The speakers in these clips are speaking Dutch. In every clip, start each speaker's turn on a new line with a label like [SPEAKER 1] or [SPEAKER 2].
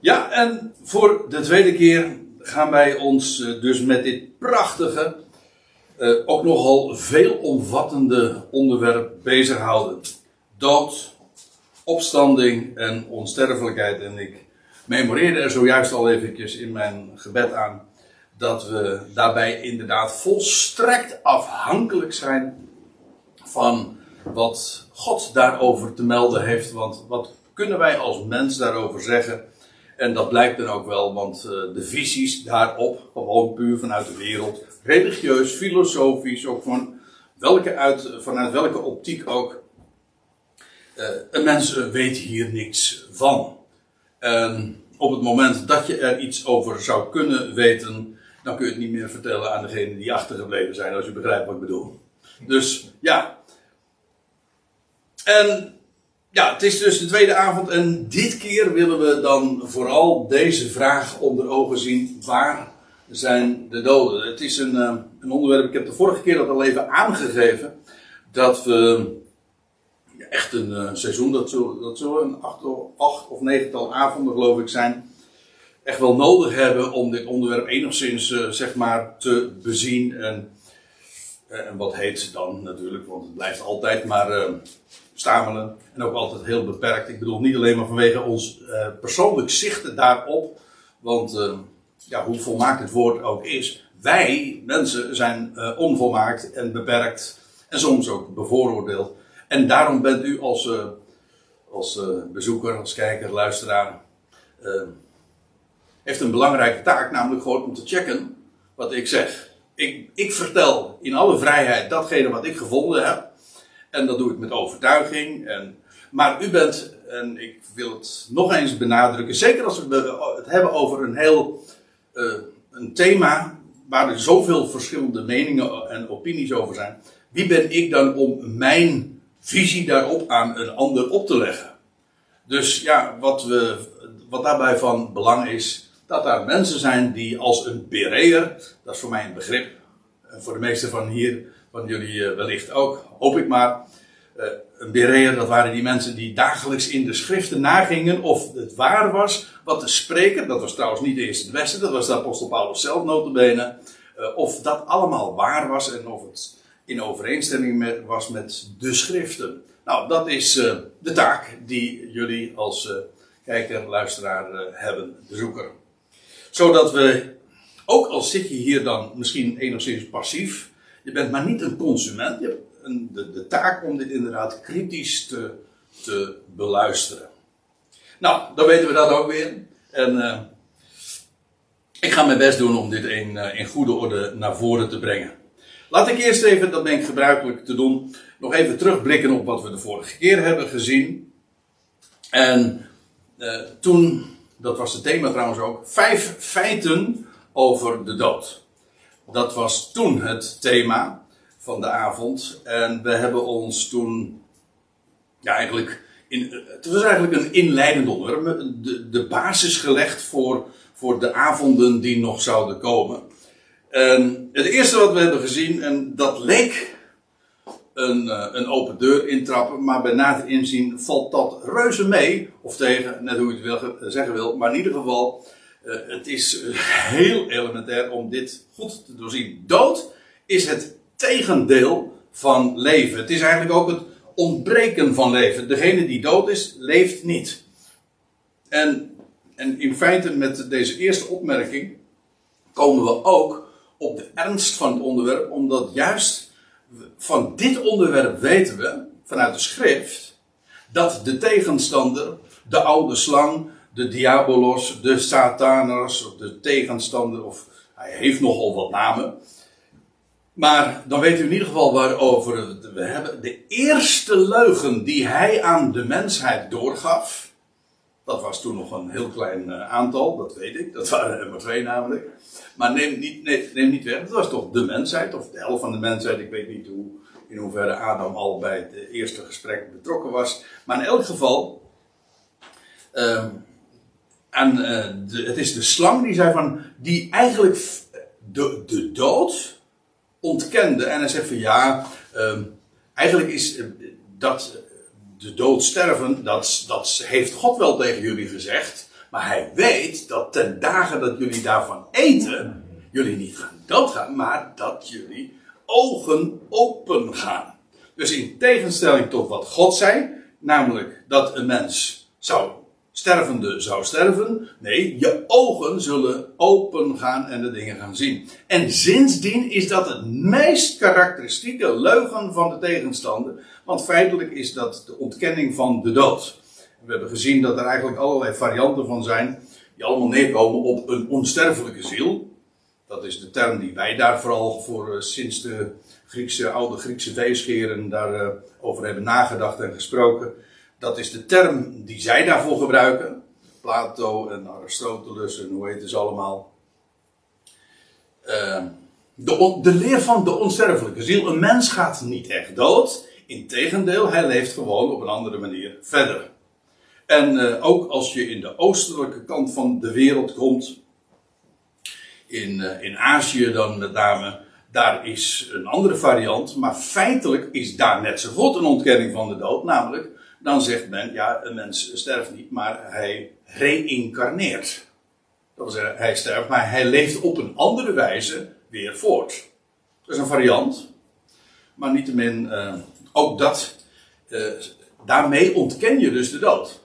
[SPEAKER 1] Ja, en voor de tweede keer gaan wij ons eh, dus met dit prachtige, eh, ook nogal veelomvattende onderwerp bezighouden. Dood, opstanding en onsterfelijkheid. En ik memoreerde er zojuist al eventjes in mijn gebed aan dat we daarbij inderdaad volstrekt afhankelijk zijn van wat God daarover te melden heeft. Want wat kunnen wij als mens daarover zeggen? En dat blijkt dan ook wel, want uh, de visies daarop, gewoon puur vanuit de wereld, religieus, filosofisch, ook van welke uit, vanuit welke optiek ook, uh, een mens weet hier niks van. En op het moment dat je er iets over zou kunnen weten, dan kun je het niet meer vertellen aan degenen die achtergebleven zijn, als je begrijpt wat ik bedoel. Dus ja. En ja, het is dus de tweede avond en dit keer willen we dan vooral deze vraag onder ogen zien. Waar zijn de doden? Het is een, eh, een onderwerp, ik heb de vorige keer dat al even aangegeven, dat we echt een uh, seizoen, dat zullen, dat zullen een acht, acht of negental avonden geloof ik zijn, echt wel nodig hebben om dit onderwerp enigszins uh, zeg maar te bezien. En, en wat heet dan natuurlijk, want het blijft altijd maar stamelen. En ook altijd heel beperkt. Ik bedoel niet alleen maar vanwege ons uh, persoonlijk zichten daarop. Want uh, ja, hoe volmaakt het woord ook is. Wij, mensen, zijn uh, onvolmaakt en beperkt. En soms ook bevooroordeeld. En daarom bent u als, als bezoeker, als kijker, luisteraar. heeft een belangrijke taak, namelijk gewoon om te checken wat ik zeg. Ik, ik vertel in alle vrijheid datgene wat ik gevonden heb. En dat doe ik met overtuiging. En, maar u bent, en ik wil het nog eens benadrukken, zeker als we het hebben over een heel uh, een thema waar er zoveel verschillende meningen en opinies over zijn. Wie ben ik dan om mijn visie daarop aan een ander op te leggen? Dus ja, wat, we, wat daarbij van belang is, dat daar mensen zijn die als een bereer, dat is voor mij een begrip, voor de meesten van hier van jullie eh, wellicht ook, hoop ik maar. Uh, een bereer, dat waren die mensen die dagelijks in de schriften nagingen of het waar was wat de spreker, dat was trouwens niet eens het Westen, dat was de apostel Paulus zelf notabene, uh, of dat allemaal waar was en of het in overeenstemming met, was met de schriften. Nou, dat is uh, de taak die jullie als kijker, luisteraar hebben, bezoeker. Zodat we, ook al zit je hier dan misschien enigszins passief, je bent maar niet een consument. Je hebt een, de, de, taak om dit inderdaad kritisch te, te beluisteren. Nou, dan weten we dat ook weer. En uh, ik ga mijn best doen om dit in, uh, in goede orde naar voren te brengen. Laat ik eerst even, dat ben ik gebruikelijk te doen, nog even terugblikken op wat we de vorige keer hebben gezien. En uh, toen, dat was het thema trouwens ook, vijf feiten over de dood. Dat was toen het thema van de avond. En we hebben ons toen, ja eigenlijk, in, het was eigenlijk een inleidend onderwerp, de, basis gelegd voor, voor de avonden die nog zouden komen. En het eerste wat we hebben gezien, en dat leek een, eh, een open deur intrappen, maar bij nader inzien valt dat reuze mee, of tegen, net hoe je het wil, zeggen wil, maar in ieder geval uh, het is heel elementair om dit goed te doorzien. Dood is het tegendeel van leven. Het is eigenlijk ook het ontbreken van leven. Degene die dood is, leeft niet. En, en in feite met deze eerste opmerking komen we ook op de ernst van het onderwerp, omdat juist van dit onderwerp weten we, vanuit de schrift, dat de tegenstander, de oude slang, de diabolos, de sataners, de tegenstander, of hij heeft nogal wat namen. Maar dan weet u in ieder geval waarover we hebben. De eerste leugen die hij aan de mensheid doorgaf. Dat was toen nog een heel klein eh, aantal, dat weet ik. Dat waren er maar twee namelijk. Maar neem niet, nee, niet weg, dat was toch de mensheid, of de helft van de mensheid. Ik weet niet hoe, in hoeverre Adam al bij het eerste gesprek betrokken was. Maar in elk geval. Um, en uh, de, het is de slang die zei van, die eigenlijk de, de dood ontkende. En hij zegt van ja, um, eigenlijk is uh, dat de dood sterven, dat, dat heeft God wel tegen jullie gezegd. Maar hij weet dat ten dagen dat jullie daarvan eten, jullie niet gaan doodgaan, maar dat jullie ogen open gaan. Dus in tegenstelling tot wat God zei, namelijk dat een mens zou stervende zou sterven. Nee, je ogen zullen open gaan en de dingen gaan zien. En sindsdien is dat het meest karakteristieke leugen van de tegenstander. Want feitelijk is dat de ontkenning van de dood. We hebben gezien dat er eigenlijk allerlei varianten van zijn. Die allemaal neerkomen op een onsterfelijke ziel. Dat is de term die wij daar vooral voor uh, sinds de Griekse, oude Griekse veescheren daarover uh, over hebben nagedacht en gesproken. Dat is de term die zij daarvoor gebruiken. Plato en Aristoteles en hoe heet ze allemaal. Uh, de, de, leer van de onsterfelijke ziel. Een mens gaat niet echt dood. Integendeel, hij leeft gewoon op een andere manier verder. En uh, ook als je in de oostelijke kant van de wereld komt, in, uh, in Azië dan met name, daar is een andere variant, maar feitelijk is daar net zo goed een ontkenning van de dood, namelijk dan zegt men, ja, een mens sterft niet, maar hij reïncarneert. Dat wil zeggen, hij sterft, maar hij leeft op een andere wijze weer voort. Dat is een variant. Maar niettemin, uh, ook dat, uh, daarmee ontken je dus de dood.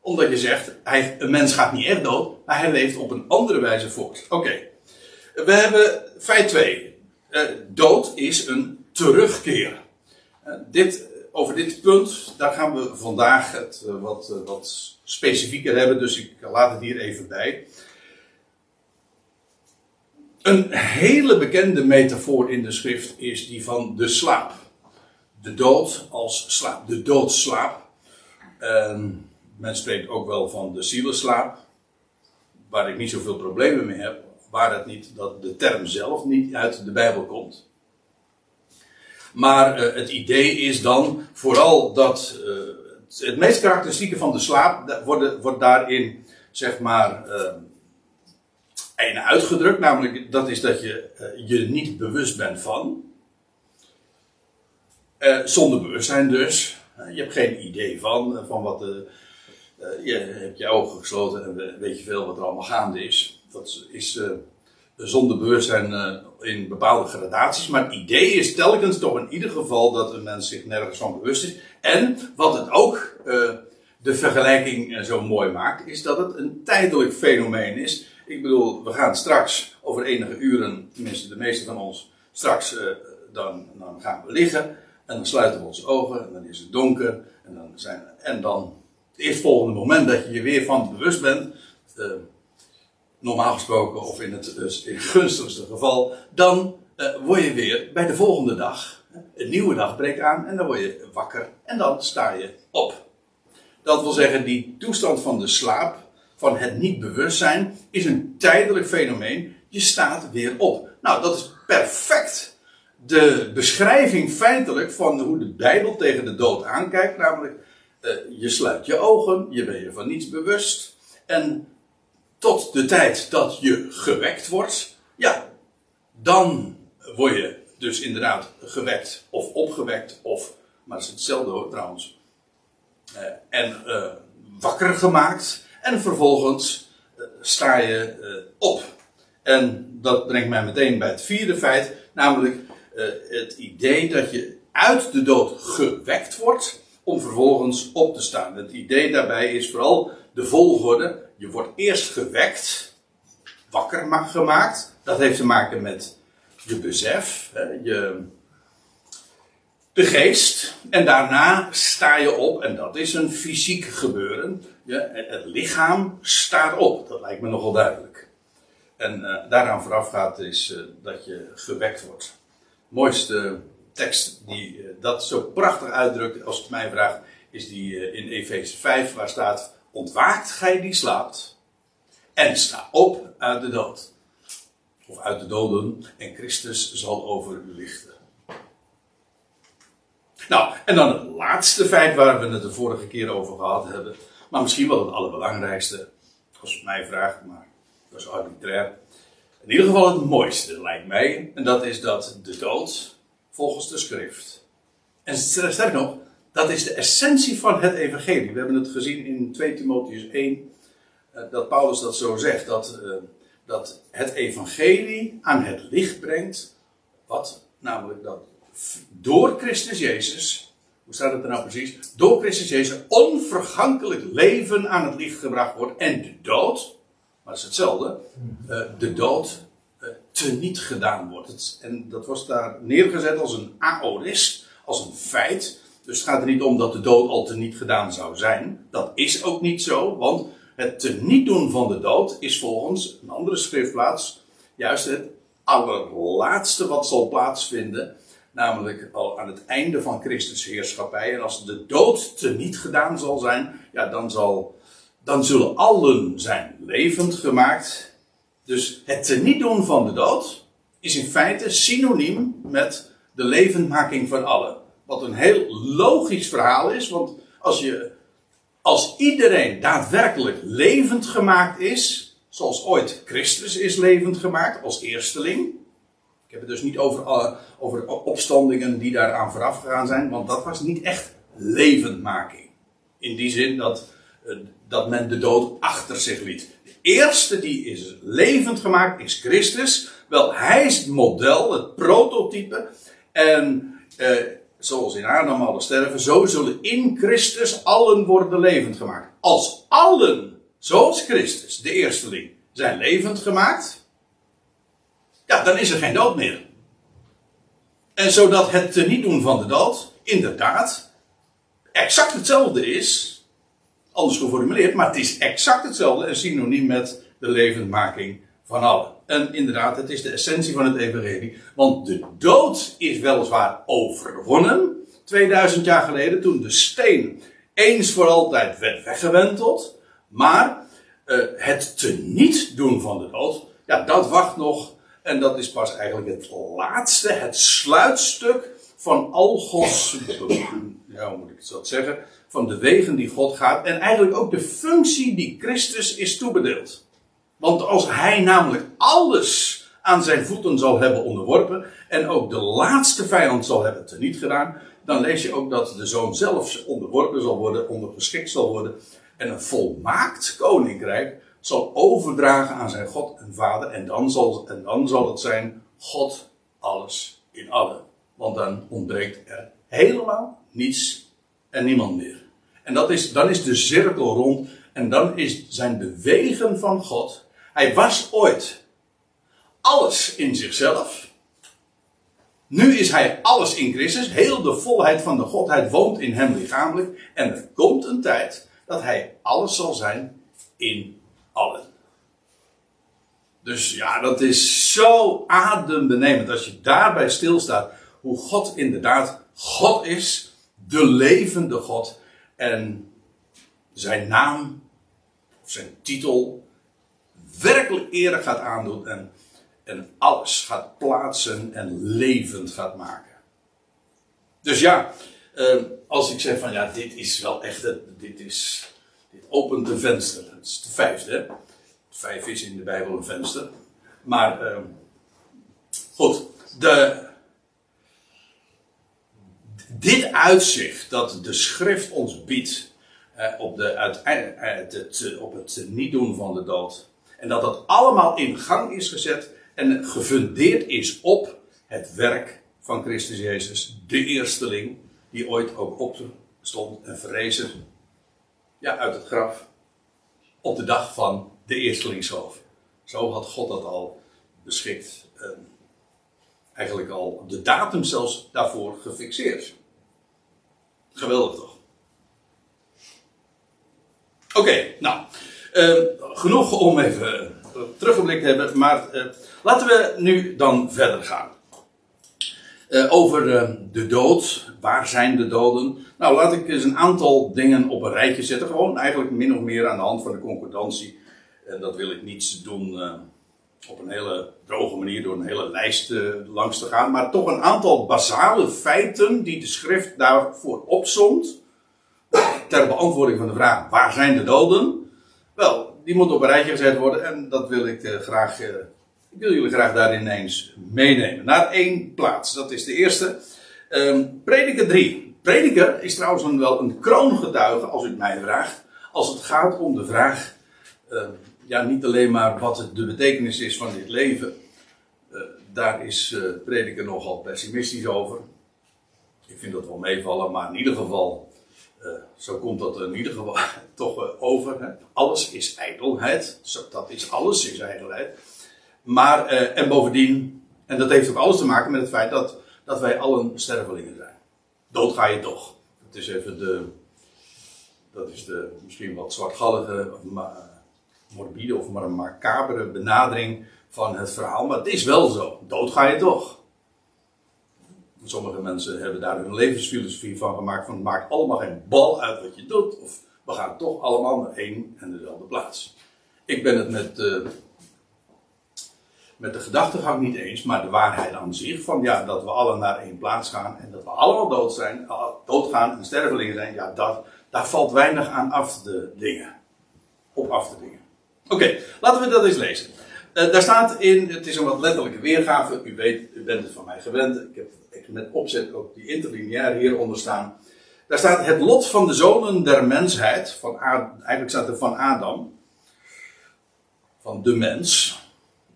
[SPEAKER 1] Omdat je zegt, hij, een mens gaat niet echt dood, maar hij leeft op een andere wijze voort. Oké. We hebben feit 2. Uh, dood is een terugkeer. dit over dit punt, daar gaan we vandaag het uh, wat, uh, wat specifieker hebben, dus ik laat het hier even bij. Een hele bekende metafoor in de schrift is die van de slaap. De dood als slaap, de doodslaap. Uh, men spreekt ook wel van de zielenslaap, waar ik niet zoveel problemen mee heb, waar het niet dat de term zelf niet uit de Bijbel komt. Maar uh, het idee is dan vooral dat uh, het meest karakteristieke van de slaap wordt, wordt daarin, zeg maar, uh, uitgedrukt. Namelijk dat is dat je je niet bewust bent van. zonder bewustzijn dus. je hebt geen idee van, van wat de. je hebt je ogen gesloten en weet je veel wat er allemaal gaande is. Dat is zonder bewustzijn in bepaalde gradaties. Maar het idee is telkens toch in ieder geval dat een mens zich nergens van bewust is. En wat het ook uh, de vergelijking uh, zo mooi maakt, is dat het een tijdelijk fenomeen is. Ik bedoel, we gaan straks over enige uren, tenminste de meeste van ons, straks dan, dan gaan we liggen. En dan sluiten we onze ogen en dan is het donker. En dan, zijn, en dan het eerstvolgende moment dat je je weer van bewust bent normaal gesproken, of in het, dus in gunstigste geval, dan uh, word je weer bij de volgende dag. Een nieuwe dag breekt aan en dan word je wakker en dan sta je op. Dat wil zeggen, die toestand van de slaap, van het niet bewustzijn, is een tijdelijk fenomeen. Je staat weer op. Nou, dat is perfect de beschrijving feitelijk van hoe de Bijbel tegen de dood aankijkt. Namelijk, uh, je sluit je ogen, je bent je van niets bewust. En tot de tijd dat je gewekt wordt, ja, dan word je dus inderdaad gewekt of opgewekt, of, maar is hetzelfde hoor trouwens, uh, en uh, wakker gemaakt, en vervolgens uh, sta je op. En dat brengt mij meteen bij het vierde feit, namelijk het idee dat je uit de dood gewekt wordt, om vervolgens op te staan. Het idee daarbij is vooral de volgorde je wordt eerst gewekt, wakker gemaakt. Dat heeft te maken met je besef, je, de geest. En daarna sta je op, en dat is een fysiek gebeuren. Je, het lichaam staat op, dat lijkt me nogal duidelijk. En uh, daaraan voorafgaat is uh, dat je gewekt wordt. Mooiste tekst die uh, dat zo prachtig uitdrukt, als het mij vraagt, is die in Efeze 5, waar staat ontwaakt gij die slaapt en sta op uit de dood. Of uit de doden en Christus zal over u lichten. Nou, en dan het laatste feit waar we het de vorige keer over gehad hebben. Maar misschien wel het allerbelangrijkste. Als je mij vraagt, maar dat is arbitrair. In ieder geval het mooiste lijkt mij. En dat is dat de dood volgens de schrift. En sterk nog, dat is de essentie van het evangelie. We hebben het gezien in 2 Timotheus 1, eh, dat Paulus dat zo zegt, dat, eh, dat het evangelie aan het licht brengt, wat namelijk dat door Christus Jezus, hoe staat het er nou precies? Door Christus Jezus onvergankelijk leven aan het licht gebracht wordt en de dood, maar het is hetzelfde, eh, de dood teniet gedaan wordt. en dat was daar neergezet als een aorist, als een feit. Dus het gaat er niet om dat de dood al teniet gedaan zou zijn. Dat is ook niet zo, want het teniet doen van de dood is volgens een andere schriftplaats juist het allerlaatste wat zal plaatsvinden. Namelijk al aan het einde van Christus heerschappij. En als de dood teniet gedaan zal zijn, ja, dan, zal, dan zullen allen zijn levend gemaakt. Dus het teniet doen van de dood is in feite synoniem met de levendmaking van allen. Wat een heel logisch verhaal is, want als, je, als iedereen daadwerkelijk levend gemaakt is, zoals ooit Christus is levend gemaakt als eersteling. Ik heb het dus niet over, uh, over opstandingen die daaraan vooraf gegaan zijn, want dat was niet echt levendmaking. In die zin dat, uh, dat men de dood achter zich liet. Eerste die is levend gemaakt is Christus. Wel, hij is het model, het prototype. En uh, zoals in Adam alle sterven, zo zullen in Christus allen worden levend gemaakt. Als allen, zoals Christus, de eersteling, zijn levend gemaakt, ja, dan is er geen dood meer. En zodat het niet doen van de dood, inderdaad, exact hetzelfde is, anders geformuleerd, maar het is exact hetzelfde en synoniem met de levendmaking van allen. En inderdaad, het is de essentie van het evangelie. Want de dood is weliswaar overwonnen. 2000 jaar geleden, toen de steen eens voor altijd werd weggewenteld. Maar uh, het teniet doen van de dood, ja, dat wacht nog. En dat is pas eigenlijk het laatste, het sluitstuk van al Gods, ja, moet ik het zeggen, van de wegen die God gaat. En eigenlijk ook de functie die Christus is toebedeeld. Want als hij namelijk alles aan zijn voeten zal hebben onderworpen en ook de laatste vijand zal hebben teniet gedaan, dan lees je ook dat de zoon zelf onderworpen zal worden, ondergeschikt zal worden en een volmaakt koninkrijk zal overdragen aan zijn God en Vader en dan zal, en dan zal het zijn God alles in allen. Want dan ontbreekt er helemaal niets en niemand meer. En dat is, dan is de cirkel rond en dan is, zijn de wegen van God hij was ooit alles in zichzelf. Nu is hij alles in Christus. Heel de volheid van de Godheid woont in hem lichamelijk. En er komt een tijd dat hij alles zal zijn in allen. Dus ja, dat is zo adembenemend als je daarbij stilstaat. Hoe God inderdaad God is. De levende God. En zijn naam, of zijn titel, werkelijk ere gaat aandoen en, en alles gaat plaatsen en levend gaat maken. Dus ja, uh, als ik zeg van ja, dit is wel echt, dit is, dit opent een venster. Dat is de vijfde. Hè? Vijf is in de Bijbel een venster. Maar uh, goed, de, dit uitzicht dat de schrift ons biedt uh, op, de, het, het, op het niet doen van de dood, en dat dat allemaal in gang is gezet en gefundeerd is op het werk van Christus Jezus, de eersteling, die ooit ook opstond en verrezen ja, uit het graf op de dag van de eerstelingshoofd. Zo had God dat al beschikt. eigenlijk al de datum zelfs daarvoor gefixeerd. Geweldig toch? Oké, nou. Uh, genoeg om even uh, teruggeblikt te hebben, maar uh, laten we nu dan verder gaan. over de dood, waar zijn de doden? Nou, laat ik eens een aantal dingen op een rijtje zetten. Gewoon eigenlijk min of meer aan de hand van de concordantie. En dat wil ik niet doen op een hele droge manier door een hele lijst langs te gaan. Maar toch een aantal basale feiten die de schrift daarvoor opzomt. Ter beantwoording van de vraag, waar zijn de doden? Wel, die moet op een rijtje gezet worden en dat wil ik uh, graag. Uh, ik wil jullie graag daarin eens meenemen. Naar één plaats. Dat is de eerste. Um, Prediker 3. Prediker is trouwens wel een kroongetuige, als u mij vraagt. Als het gaat om de vraag: eh, ja, niet alleen maar wat de betekenis is van dit leven. Uh, daar is uh, prediker nogal pessimistisch over. Ik vind dat wel meevallen, maar in ieder geval, zo komt dat in ieder geval toch over. Hè. Alles is ijdelheid. Dat is alles, is ijdelheid. Maar, en bovendien, en dat heeft ook alles te maken met het feit dat, dat wij allen stervelingen zijn. Dood ga je toch. Het is even de, dat is de misschien wat zwartgallige, morbide of maar een macabere benadering van het verhaal. Maar het is wel zo. Dood ga je toch. Sommige mensen hebben daar hun levensfilosofie van gemaakt. Van het maakt allemaal geen bal uit wat je doet. Of we gaan toch allemaal naar één en dezelfde plaats. Ik ben het met, uh, met de gedachtegang niet eens, maar de waarheid aan zich. Van ja, dat we allen naar één plaats gaan en dat we allemaal dood zijn, doodgaan en stervelingen zijn. Ja, dat, daar valt weinig aan af te dingen. Op af te dingen. Oké, laten we dat eens lezen. Uh, daar staat in, het is een wat letterlijke weergave. U weet, u bent het van mij gewend. Ik heb met opzet ook die interlineair hieronder staan. Daar staat het lot van de zonen der mensheid. Van eigenlijk staat er van Adam. Van de mens.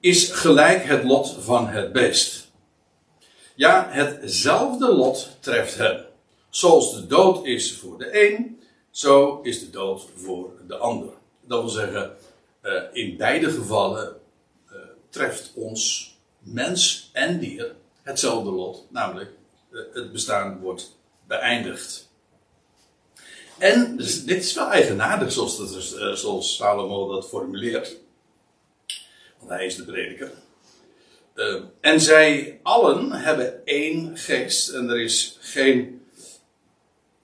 [SPEAKER 1] Is gelijk het lot van het beest. Ja, hetzelfde lot treft hem. Zoals de dood is voor de een, zo is de dood voor de ander. Dat wil zeggen, uh, in beide gevallen uh, treft ons mens en dier hetzelfde lot, namelijk uh, het bestaan wordt beëindigd. En dus, dit is wel eigenaardig zoals, dat zoals Salomo dat formuleert. Want hij is de prediker. en zij allen hebben één geest en er is geen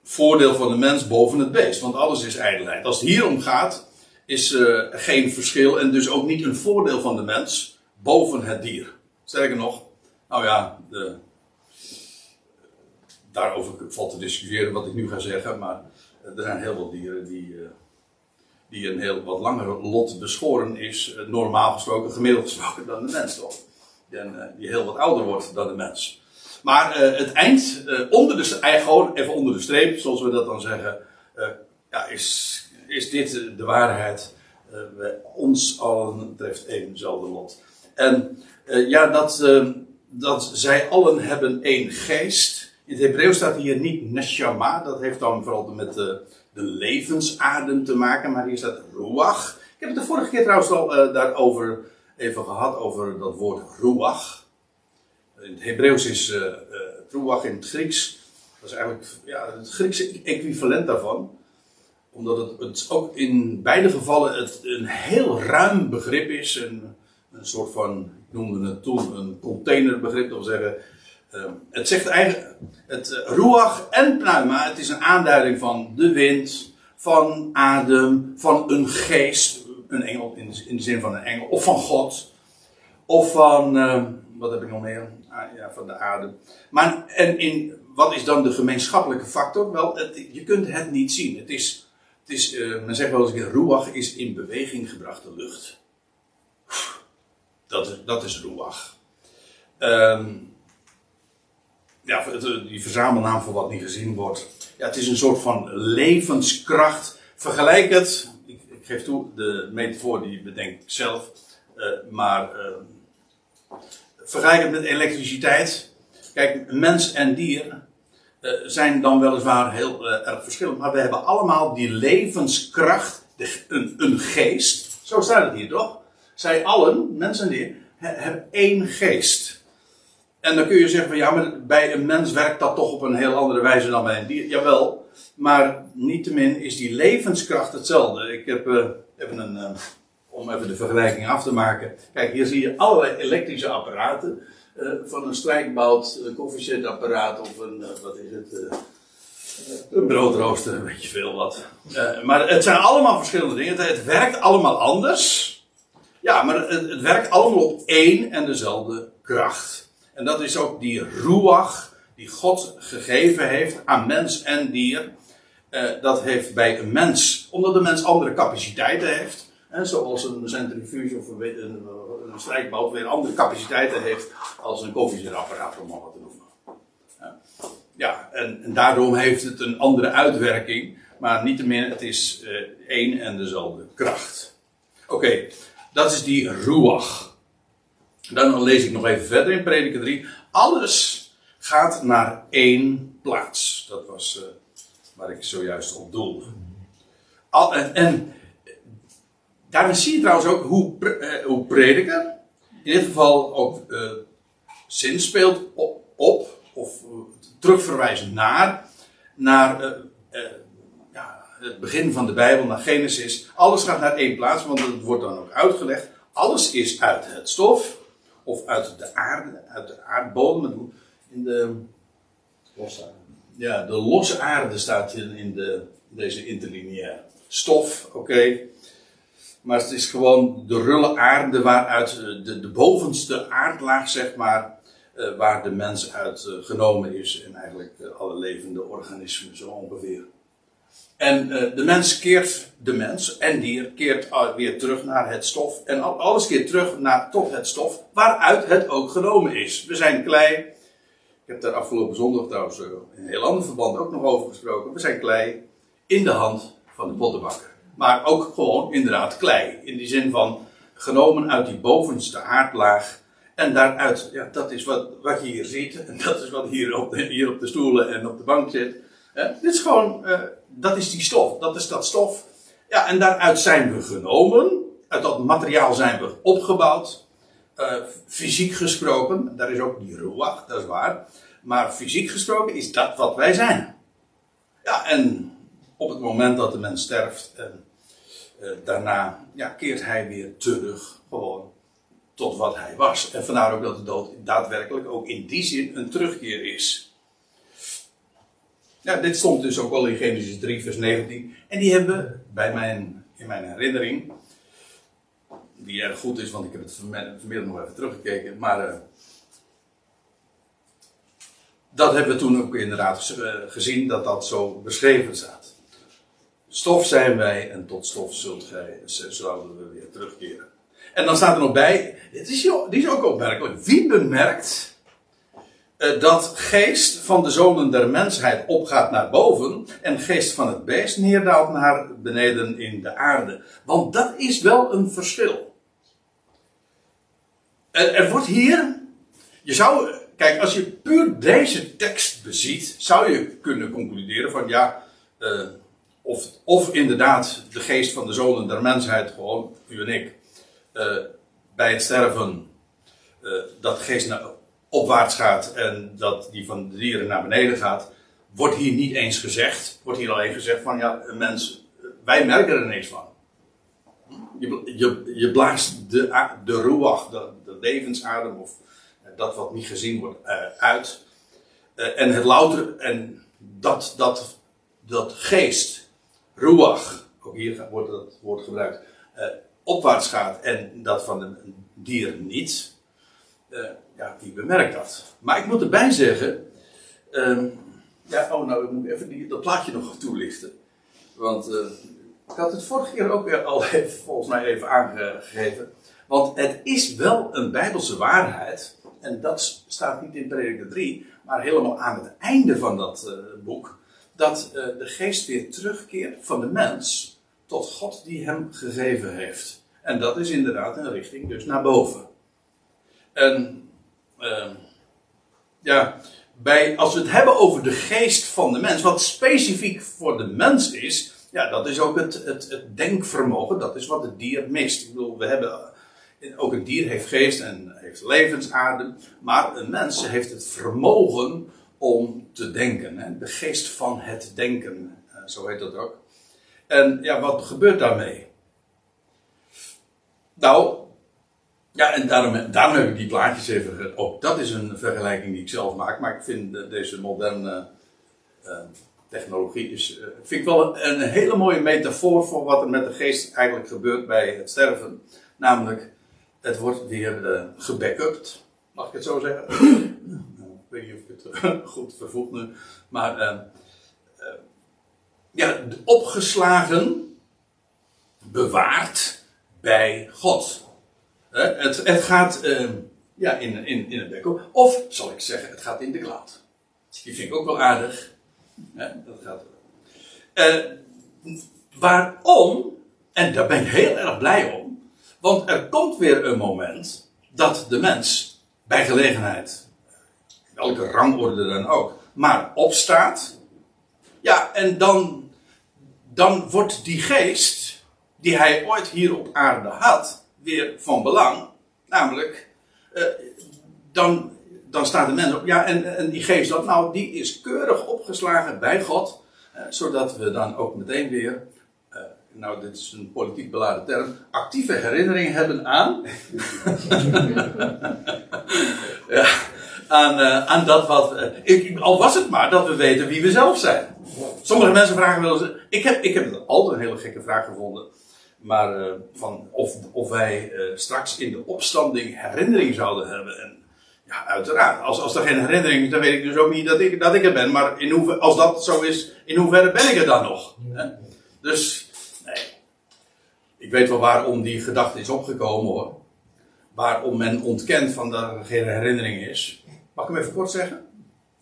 [SPEAKER 1] voordeel van de mens boven het beest. Want alles is ijdelheid. Als het hier om gaat, is uh, geen verschil en dus ook niet een voordeel van de mens boven het dier. Sterker nog, nou ja, de, daarover valt te discussiëren wat ik nu ga zeggen, maar er zijn heel veel dieren die, uh, die een heel wat langer lot beschoren is, uh, normaal gesproken, gemiddeld gesproken, dan de mens toch. En, die heel wat ouder wordt dan de mens. Maar het eind, onder de, gewoon even onder de streep, zoals we dat dan zeggen, ja, is is dit de waarheid. Uh, ons allen treft éénzelfde lot. En uh, ja, dat, uh, dat zij allen hebben één geest. In het Hebreeuws staat hier niet neshama. Dat heeft dan vooral met de, de levensadem te maken. Maar hier staat ruach. Ik heb het de vorige keer trouwens al daarover even gehad. Over dat woord ruach. In het Hebreeuws is ruach in het Grieks. Dat is eigenlijk ja, het Griekse equivalent daarvan omdat het, het ook in beide gevallen het een heel ruim begrip is. Een, een soort van, ik noemde het toen een containerbegrip. Dat wil zeggen, uh, het zegt eigenlijk, het uh, ruach en pneuma, het is een aanduiding van de wind, van adem, van een geest. Een engel in in de zin van een engel, of van God. Of van, uh, wat heb ik nog meer? Ah, ja, van de adem. Maar en in, wat is dan de gemeenschappelijke factor? Wel, het, je kunt het niet zien. Het is het is, uh, men zegt wel eens, ruach is in beweging gebrachte lucht. Dat is, dat is ruach. Um, ja, die verzamelnaam voor wat niet gezien wordt. Ja, het is een soort van levenskracht. Vergelijk het, ik, ik geef toe, de metafoor die bedenk ik zelf. Uh, maar uh, vergelijk het met elektriciteit. Kijk, mens en dier zijn dan weliswaar heel uh, erg verschillend. Maar we hebben allemaal die levenskracht, de, een, een, geest. Zo staat het hier toch? Zij allen, mensen en dieren, hebben één geest. En dan kun je zeggen van ja, maar bij een mens werkt dat toch op een heel andere wijze dan bij een dier. Jawel, maar niettemin is die levenskracht hetzelfde. Ik heb uh, even een, om even de vergelijking af te maken. Kijk, hier zie je allerlei elektrische apparaten. Uh, van een strijkbout, een koffiezetapparaat of een, uh, wat is het, uh, een broodrooster, weet je veel wat. maar het zijn allemaal verschillende dingen. Het, werkt allemaal anders. Ja, maar het, werkt allemaal op één en dezelfde kracht. En dat is ook die ruach die God gegeven heeft aan mens en dier. dat heeft bij een mens, omdat de mens andere capaciteiten heeft. Hè, zoals een centrifuge of een, een strijkbout weer andere capaciteiten heeft als een koffiezetapparaat, om maar wat te noemen. Ja, en, en, daarom heeft het een andere uitwerking, maar niettemin, het is uh, één en dezelfde kracht. Oké, dat is die ruach. Dan lees ik nog even verder in Prediker 3. Alles gaat naar één plaats. Dat was uh, waar ik zojuist op doelde. Al, en daarin zie je trouwens ook hoe, uh, hoe prediker, in dit geval ook uh, zin speelt op, op of terugverwijzen naar, naar ja, het begin van de Bijbel, naar Genesis. Alles gaat naar één plaats, want het wordt dan ook uitgelegd. Alles is uit het stof, of uit de aarde, uit de aardbodem in de.
[SPEAKER 2] Losse aarde.
[SPEAKER 1] Ja, de losse aarde staat in, in de, deze interlineair. Stof, oké. Maar het is gewoon de rulle aarde waaruit eh, de, de bovenste aardlaag, zeg maar, uh, waar de mens uit uh, genomen is. En eigenlijk alle levende organismen zo ongeveer. En de mens keert, de mens en dier keert weer terug naar het stof. En alles keert terug naar, tot het stof waaruit het ook genomen is. We zijn klei, ik heb daar afgelopen zondag trouwens eh, in een heel ander verband ook nog over gesproken. We zijn klei in de hand van de pottenbakker. Maar ook gewoon inderdaad klei. In die zin van genomen uit die bovenste aardlaag. En daaruit, ja, dat is wat, wat je hier ziet. En dat is wat hier op de, hier op de stoelen en op de bank zit. dit is gewoon, uh, dat is die stof. Dat is dat stof. Ja, en daaruit zijn we genomen. Uit dat materiaal zijn we opgebouwd. Uh, fysiek gesproken, daar is ook die ruach, dat is waar. Maar fysiek gesproken is dat wat wij zijn. Ja, en op het moment dat de mens sterft, uh, daarna ja, keert hij weer terug gewoon tot wat hij was. En vandaar ook dat de dood daadwerkelijk ook in die zin een terugkeer is. Ja, dit stond dus ook al in Genesis 3, vers 19. En die hebben bij mijn, in mijn herinnering die erg goed is, want ik heb het vanmiddag nog even teruggekeken. Maar uh, dat hebben we toen ook inderdaad eh, gezien, dat dat zo beschreven staat. Stof zijn wij en tot stof zult gij, zouden we weer terugkeren. En dan staat er nog bij, het is, is ook opmerkelijk. Wie bemerkt uh, dat geest van de zonen der mensheid opgaat naar boven en geest van het beest neerdaalt naar beneden in de aarde? Want dat is wel een verschil. Er, wordt hier, je zou, kijk, als je puur deze tekst beziet, zou je kunnen concluderen van ja, uh, of, of inderdaad de geest van de zonen der mensheid, gewoon u en ik, uh, bij het sterven, uh, dat de geest naar, opwaarts gaat en dat die van de dieren naar beneden gaat, wordt hier niet eens gezegd. Wordt hier alleen gezegd van ja, mens, wij merken er niks van. Je, je, je blaast de, de de, de levensadem of dat wat niet gezien wordt uit. En het louter, en dat, dat, dat geest, ruach, ook hier wordt dat woord gebruikt, uh, opwaarts gaat en dat van een dier niet. ja, wie bemerkt dat? Maar ik moet erbij zeggen, ehm, ja, oh nou, ik moet even die, dat plaatje nog toelichten. Want ik had het vorige keer ook weer al even, volgens mij even aangegeven. Want het is wel een bijbelse waarheid. En dat staat niet in Prediker 3, maar helemaal aan het einde van dat uh, boek. Dat uh, de geest weer terugkeert van de mens tot God die hem gegeven heeft. En dat is inderdaad een richting dus naar boven. En uh, ja, bij, als we het hebben over de geest van de mens, wat specifiek voor de mens is, ja, dat is ook het, het, het denkvermogen, dat is wat het dier mist. Ik bedoel, we hebben, ook een dier heeft geest en heeft levensadem, maar een mens heeft het vermogen om te denken. De geest van het denken, eh, zo heet dat ook. En ja, wat gebeurt daarmee? Nou, ja, en daarom, heb ik die plaatjes even. Ook dat is een vergelijking die ik zelf maak, maar ik vind deze moderne. Uh, technologie is, uh, vind ik wel een, een, hele mooie metafoor voor wat er met de geest eigenlijk gebeurt bij het sterven. Namelijk, het wordt weer uh, gebackupt, mag ik het zo zeggen? Ik weet niet of ik het uh, goed vervoeg nu, maar ja, opgeslagen, bewaard bij God. Het, het, gaat ja, in, in, in het backup, of zal ik zeggen, het gaat in de cloud. Die vind ik ook wel aardig dat gaat uh, waarom, en daar ben ik heel erg blij om, Want er komt weer een moment dat de mens bij gelegenheid, welke rangorde dan ook, maar opstaat. Ja, en dan, dan wordt die geest die hij ooit hier op aarde had, weer van belang. Namelijk, uh, dan, dan staat de mens op. Ja, en, en die geest dat, nou, die is keurig opgeslagen bij God. Uh, zodat we dan ook meteen weer nou dit is een politiek beladen term, actieve herinnering hebben aan. ja, aan, uh, aan dat wat. Ik, al was het maar dat we weten wie we zelf zijn. Sommige mensen vragen wel eens. Ik heb, ik heb altijd een hele gekke vraag gevonden. Maar uh, van of, of wij straks in de opstanding herinnering zouden hebben. En ja, uiteraard. Als, als er geen herinnering is, dan weet ik dus ook niet dat ik, dat ik er ben. Maar in hoever, als dat zo is, in hoeverre ben ik er dan nog? Hè? Dus ik weet wel waarom die gedachte is opgekomen hoor. Waarom men ontkent van dat er geen herinnering is. Mag ik hem even kort zeggen?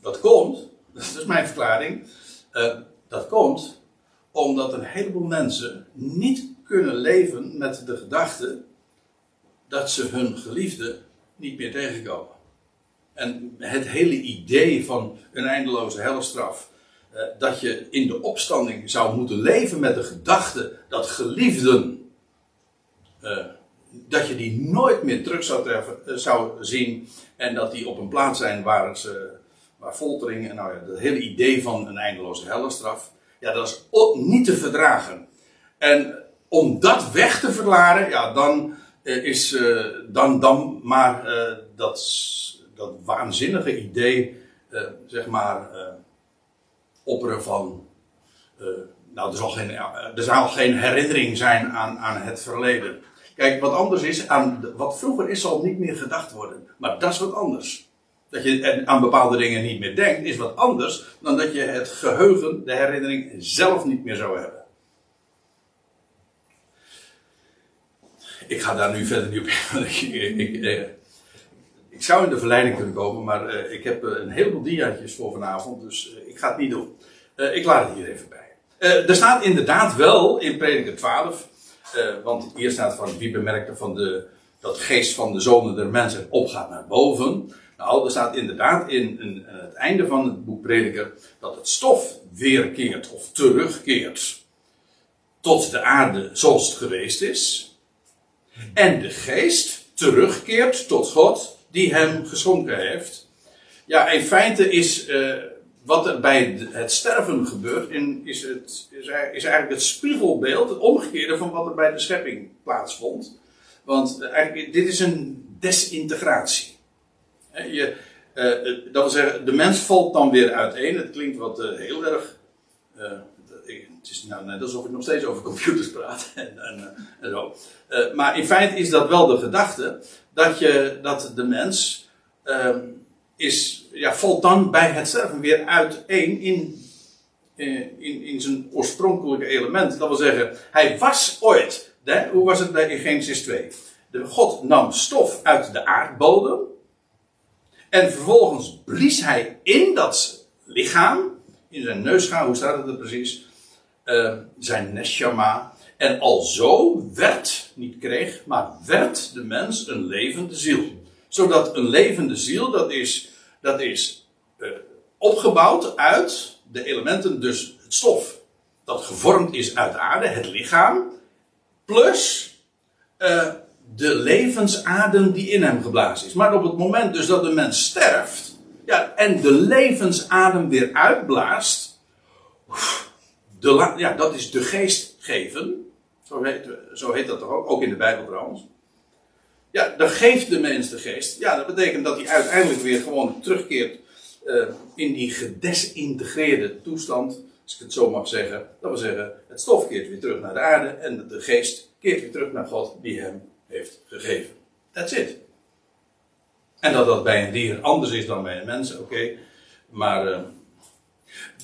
[SPEAKER 1] Dat komt, dat is mijn verklaring. Uh, dat komt omdat een heleboel mensen niet kunnen leven met de gedachte dat ze hun geliefde niet meer tegenkomen. En het hele idee van een eindeloze helstraf, uh, dat je in de opstanding zou moeten leven met de gedachte dat geliefden uh, dat je die nooit meer terug zou, treffen, zou zien. En dat die op een plaats zijn waar, ze, waar foltering en nou ja, het hele idee van een eindeloze hellenstraf. Ja, dat is niet te verdragen. En om dat weg te verklaren, ja, dan uh, is dan, dan maar dat, dat waanzinnige idee, zeg maar, opperen van nou, er zal, geen, er zal geen herinnering zijn aan, aan het verleden. Kijk, wat anders is, aan wat vroeger is, zal niet meer gedacht worden. Maar dat is wat anders. Dat je aan bepaalde dingen niet meer denkt, is wat anders dan dat je het geheugen, de herinnering zelf niet meer zou hebben. Ik ga daar nu verder niet op in. ik, ik, eh, ik, zou in de verleiding kunnen komen, maar uh, ik heb een heleboel diaatjes voor vanavond, dus ik ga het niet doen. ik laat het hier even bij. Er staat inderdaad wel in Prediker 12, uh, want hier staat van wie bemerkte van de, dat geest van de zonen der mensen opgaat naar boven. Nou, er staat inderdaad in, het einde van het boek Prediker dat het stof weerkeert of terugkeert tot de aarde zoals het geweest is. En de geest terugkeert tot God die hem geschonken heeft. Ja, in feite is. Uh, wat er bij het sterven gebeurt, in, is, het, is, eigenlijk het spiegelbeeld, het omgekeerde van wat er bij de schepping plaatsvond. Want eh, eigenlijk, dit is een desintegratie. Je, uh, dat wil zeggen, de mens valt dan weer uiteen. Het klinkt wat heel erg. Het is nou net alsof ik nog steeds over computers praat. en, en, en zo. maar in feite is dat wel de gedachte dat, je, dat de mens ehm, is, ja, valt dan bij het sterven weer uiteen in, eh, in, in zijn oorspronkelijke element. Dat wil zeggen, hij was ooit, hoe was het bij Genesis 2? De God nam stof uit de aardbodem. En vervolgens blies hij in dat lichaam, in zijn neusgaar, hoe staat het er precies? Uh, zijn neshama. En al zo werd, niet kreeg, maar werd de mens een levende ziel zodat een levende ziel, dat is, dat is uh, opgebouwd uit de elementen, dus het stof dat gevormd is uit aarde, het lichaam, plus uh, de levensadem die in hem geblazen is. Maar op het moment dus dat de mens sterft, ja, en de levensadem weer uitblaast, de, ja, dat is de geest geven. Zo heet, zo heet dat toch ook, ook in de Bijbel trouwens. Ja, dan geeft de mens de geest. Ja, dat betekent dat hij uiteindelijk weer gewoon terugkeert uh, in die gedesintegreerde toestand. Als ik het zo mag zeggen. Dat wil zeggen, het stof keert weer terug naar de aarde en de geest keert weer terug naar God die hem heeft gegeven. That's it. En dat dat bij een dier anders is dan bij een mens, oké. Maar uh,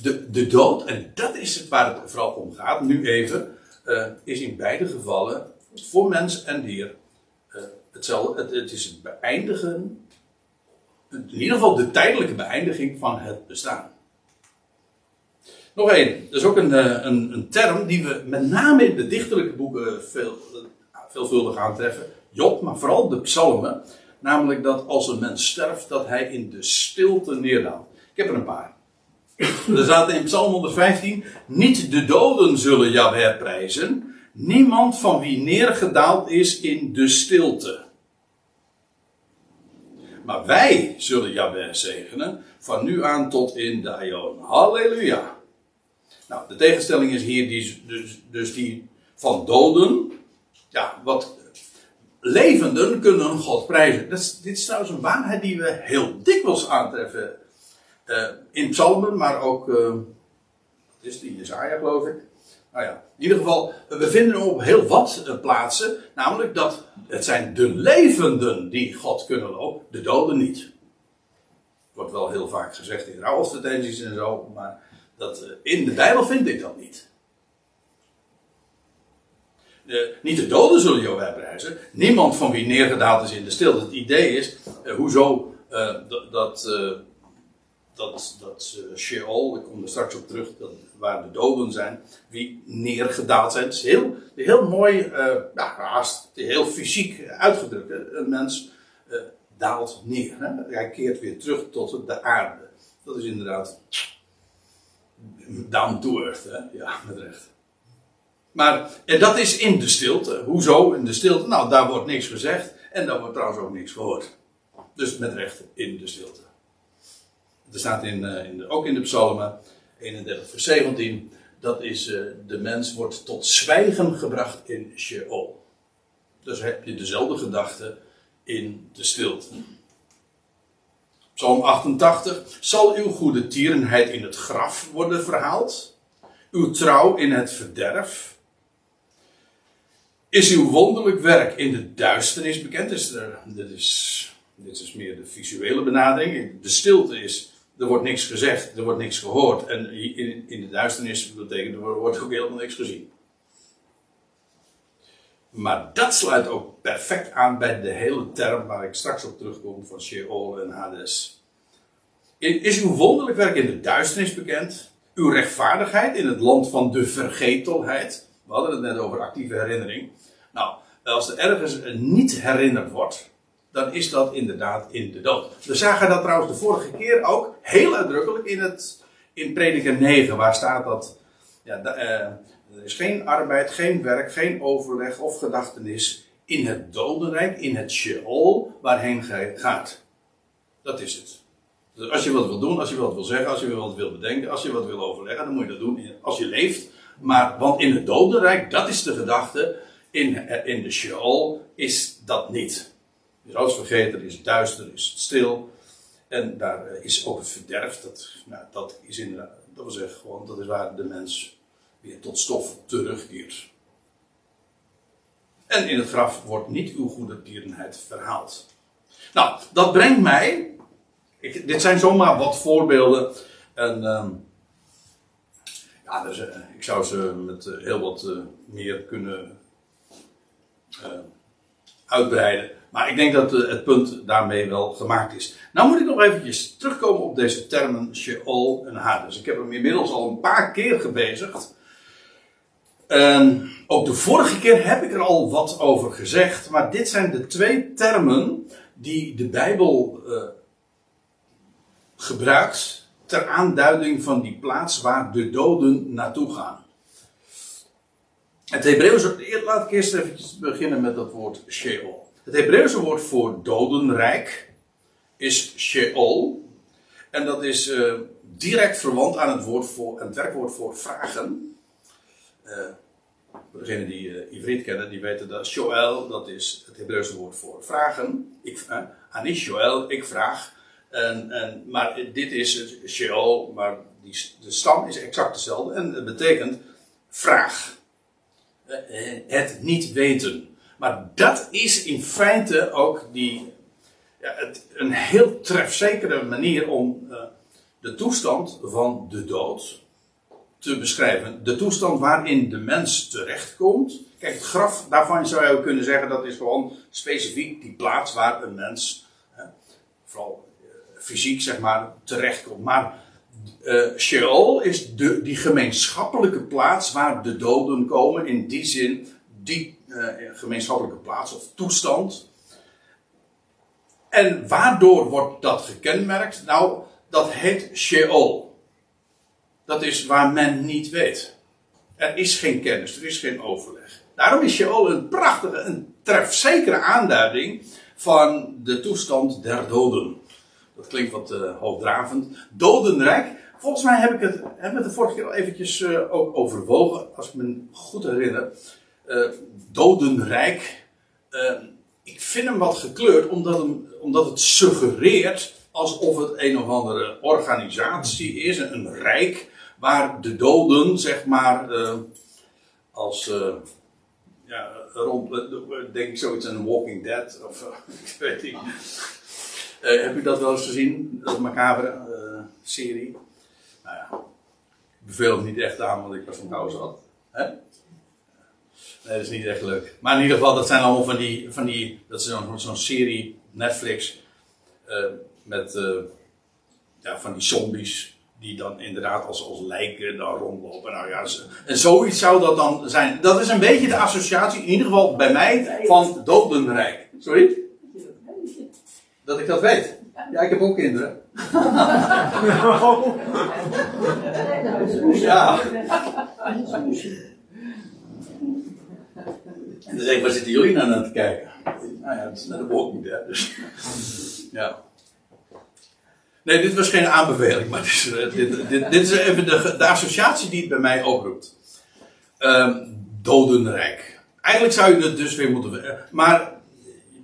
[SPEAKER 1] de, de dood, en dat is het waar het vooral om gaat, nu even, uh, is in beide gevallen voor mens en dier Het, het is het beëindigen, in ieder geval de tijdelijke beëindiging van het bestaan. Nog één, dat is ook een, eh, een, een, term die we met name in de dichterlijke boeken veel, veelvuldig aantreffen. Job, maar vooral de psalmen. Namelijk dat als een mens sterft, dat hij in de stilte neerdaalt. Ik heb er een paar. Er staat in Psalm 115: Niet de doden zullen Jahweh prijzen. Niemand van wie neergedaald is in de stilte. Maar wij zullen Jahweh zegenen. Van nu aan tot in de Aion. Halleluja. Nou, de tegenstelling is hier die, dus, dus die van doden. Ja, wat levenden kunnen God prijzen. Dat is, dit is trouwens een waarheid die we heel dikwijls aantreffen uh, in psalmen, maar ook, uh, is die, Jezaja geloof ik. Nou ja, in ieder geval, we vinden op heel wat uh, plaatsen, namelijk dat het zijn de levenden die God kunnen lopen, de doden niet. Wordt wel heel vaak gezegd in rouwadvertenties en zo, maar dat, in de Bijbel vind ik dat niet. De, niet de doden zullen jou prijzen. Niemand van wie neergedaald is in de stilte. Het idee is, uh, hoezo dat, dat, dat Sheol, ik kom er straks op terug, waar de doden zijn, wie neergedaald zijn. Het is heel, heel mooi, ja, haast heel fysiek uitgedrukt. Een mens daalt neer. Hè? Hij keert weer terug tot de aarde. Dat is inderdaad down to earth, hè? ja, met recht. Maar en dat is in de stilte. Hoezo in de stilte? Nou, daar wordt niks gezegd. En daar wordt trouwens ook niks gehoord. Dus met recht in de stilte. Er staat in, uh, in ook in de psalmen 31 vers 17. Dat is uh, de mens wordt tot zwijgen gebracht in Sheol. Dus heb je dezelfde gedachte in de stilte. Psalm 88. Zal uw goede tierenheid in het graf worden verhaald? Uw trouw in het verderf? Is uw wonderlijk werk in de duisternis bekend? Dus er, dit, is, dit is meer de visuele benadering. De stilte is, er wordt niks gezegd, er wordt niks gehoord. En in, in de duisternis betekent er wordt ook helemaal niks gezien. Maar dat sluit ook perfect aan bij de hele term waar ik straks op terugkom van Sheol en Hades. Is uw wonderlijk werk in de duisternis bekend? Uw rechtvaardigheid in het land van de vergetelheid? We hadden het net over actieve herinnering. Nou, als er ergens niet herinnerd wordt, dan is dat inderdaad in de dood. We zagen dat trouwens de vorige keer ook heel uitdrukkelijk in, het, in Prediker 9, waar staat dat ja, uh, er is geen arbeid, geen werk, geen overleg of gedachtenis in het dodenrijk, in het Sheol, waarheen gij gaat. Dat is het. Dus als je wat wil doen, als je wat wil zeggen, als je wat wil bedenken, als je wat wil overleggen, dan moet je dat doen als je leeft. Maar, want in het dodenrijk, dat is de gedachte, in, in de Sheol is dat niet. Als vergeten is duister, is het stil. En daar eh, is ook het verderf. Dat, nou, dat is inderdaad, dat wil zeggen gewoon, dat is waar de mens weer tot stof terugkeert. En in het graf wordt niet uw goede tierenheid verhaald. Nou, dat brengt mij. Ik, dit zijn zomaar wat voorbeelden. En um, ja, dus, uh, ik zou ze met uh, heel wat meer kunnen uitbreiden. Maar ik denk dat uh, het punt daarmee wel gemaakt is. Nou moet ik nog eventjes terugkomen op deze termen Sheol en Hades. Ik heb hem inmiddels al een paar keer gebezigd. Ook de vorige keer heb ik er al wat over gezegd. Maar dit zijn de twee termen die de Bijbel uh, gebruikt ter aanduiding van die plaats waar de doden naartoe gaan. Het Hebreeuwse, laat ik eerst even beginnen met dat woord Sheol. Het Hebreeuwse woord voor dodenrijk is Sheol. En dat is uh, direct verwant aan het, woord voor, werkwoord voor vragen. Uh, degenen die uh, Ivrit kennen, die weten dat Shoel, dat is het Hebreeuwse woord voor vragen. Ik, uh, Anis Shoel, ik vraag. En, en, maar dit is Sheol, maar die, de stam is exact dezelfde. En het betekent vraag. Eh, het niet weten. Maar dat is in feite ook die, ja, het, een heel trefzekere manier om uh, de toestand van de dood te beschrijven. De toestand waarin de mens terechtkomt. Kijk, het graf, daarvan zou je ook kunnen zeggen dat is gewoon specifiek die plaats waar een mens, vooral uh, fysiek zeg maar, terechtkomt. Maar uh, Sheol is de, die gemeenschappelijke plaats waar de doden komen. In die zin, die, eh, gemeenschappelijke plaats of toestand. En waardoor wordt dat gekenmerkt? Nou, dat heet Sheol. Dat is waar men niet weet. Er is geen kennis, er is geen overleg. Daarom is Sheol een prachtige, een trefzekere aanduiding van de toestand der doden. Dat klinkt wat uh, hoogdravend. Dodenrijk. Volgens mij heb ik het, we het de vorige keer al eventjes ook overwogen, als ik me goed herinner. Uh, dodenrijk. ik vind hem wat gekleurd, omdat, hem, omdat het suggereert alsof het een of andere organisatie is, een rijk, waar de doden, zeg maar, als ja, rond, denk ik zoiets aan Walking Dead, of ik weet niet. Heb u dat wel eens gezien? Dat macabre serie? Nou ja, het niet echt aan, want ik was van kous had. Hè? Nee, dat is niet echt leuk. Maar in ieder geval, dat zijn allemaal van die, van die dat is zo'n zo'n serie, Netflix, uh, met ja, van die zombies die dan inderdaad als, als lijken dan rondlopen. Nou ja, en zoiets zou dat dan zijn. Dat is een beetje de associatie, in ieder geval bij mij, van dodenrijk. Sorry? Dat ik dat weet. Ja, ik heb ook kinderen. ja. En dan zeg ik, waar zitten jullie nou naar te kijken? Nou ja, het is naar de Walking Dead, dus. ja. Nee, dit was geen aanbeveling, maar dit is, eh, dit, dit, dit is even de, de, associatie die het bij mij oproept. Um, dodenrijk. Eigenlijk zou je het dus weer moeten. Maar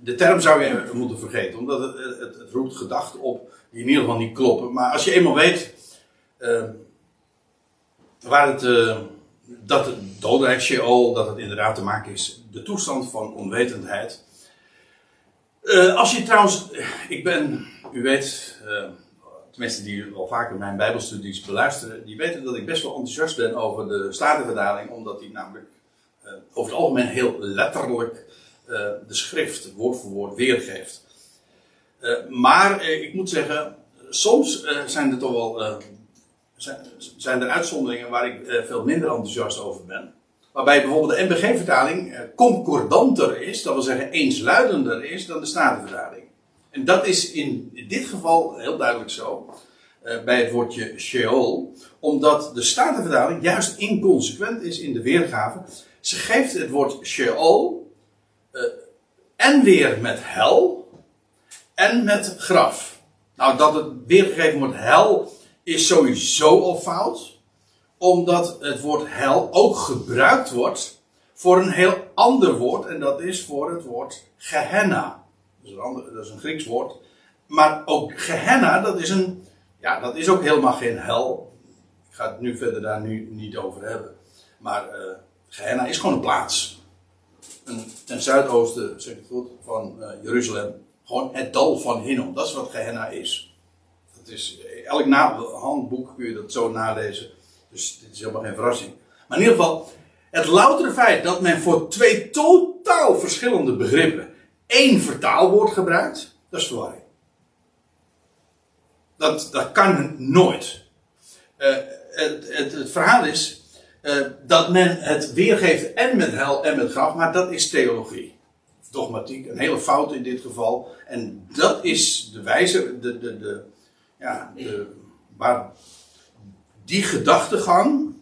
[SPEAKER 1] de term zou je moeten vergeten, omdat het, het, roept gedachten op die in ieder geval niet kloppen. Maar als je eenmaal weet uh, waar het, uh, dat het dodenrijk dat het inderdaad te maken is, de toestand van onwetendheid. Uh, als je trouwens, ik ben, u weet, tenminste die al vaker mijn bijbelstudies beluisteren, die weten dat ik best wel enthousiast ben over de Statenverdaling, omdat die namelijk over het algemeen heel letterlijk eh, de schrift woord voor woord weergeeft. Uh, maar uh, ik moet zeggen, soms zijn er toch wel zijn, er uitzonderingen waar ik veel minder enthousiast over ben. Waarbij bijvoorbeeld de NBG-vertaling concordanter is, dat wil zeggen eensluidender is dan de Statenvertaling. En dat is in dit geval heel duidelijk zo. bij het woordje Sheol. Omdat de Statenvertaling juist inconsequent is in de weergave. Ze geeft het woord Sheol en weer met hel en met graf. Nou, dat het weergegeven wordt hel is sowieso al fout, omdat het woord hel ook gebruikt wordt voor een heel ander woord, en dat is voor het woord Gehenna. Dat is een, ander, dat is een Grieks woord. Maar ook Gehenna, dat is, een, ja, dat is ook helemaal geen hel. Ik ga het nu verder daar nu niet over hebben. Maar uh, Gehenna is gewoon een plaats ten zuidoosten, zeg ik goed, van uh, Jeruzalem. Gewoon het dal van Hinnom. Dat is wat Gehenna is. Is eh, elk handboek kun je dat zo nalezen. Dus dit is helemaal geen verrassing. Maar in ieder geval, het loutere feit dat men voor twee totaal verschillende begrippen één vertaalwoord gebruikt, dat is verwarring. Dat, dat kan nooit. Uh, het, het, het verhaal is, uh, dat men het weergeeft en met hel en met graf, maar dat is theologie. Dogmatiek, een hele fout in dit geval. En dat is de wijze, de, de, de, ja, de, waar die gedachtegang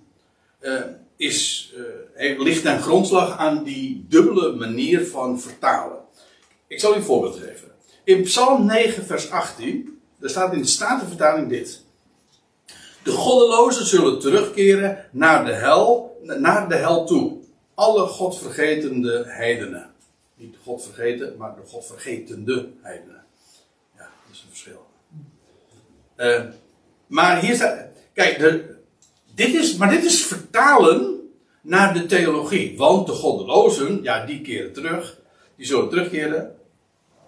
[SPEAKER 1] uh, is, uh, ligt ten grondslag aan die dubbele manier van vertalen. Ik zal u een voorbeeld geven. In Psalm 9, vers 18, daar staat in de Statenvertaling dit. De goddelozen zullen terugkeren naar de hel, naar de hel toe. Alle godvergetende heidenen. Niet de God vergeten, maar de godvergetende heidenen. Ja, dat is een verschil. Uh, maar hier staat. Kijk, dit is, maar dit is vertalen naar de theologie. Want de goddelozen, ja, die keren terug. Die zullen terugkeren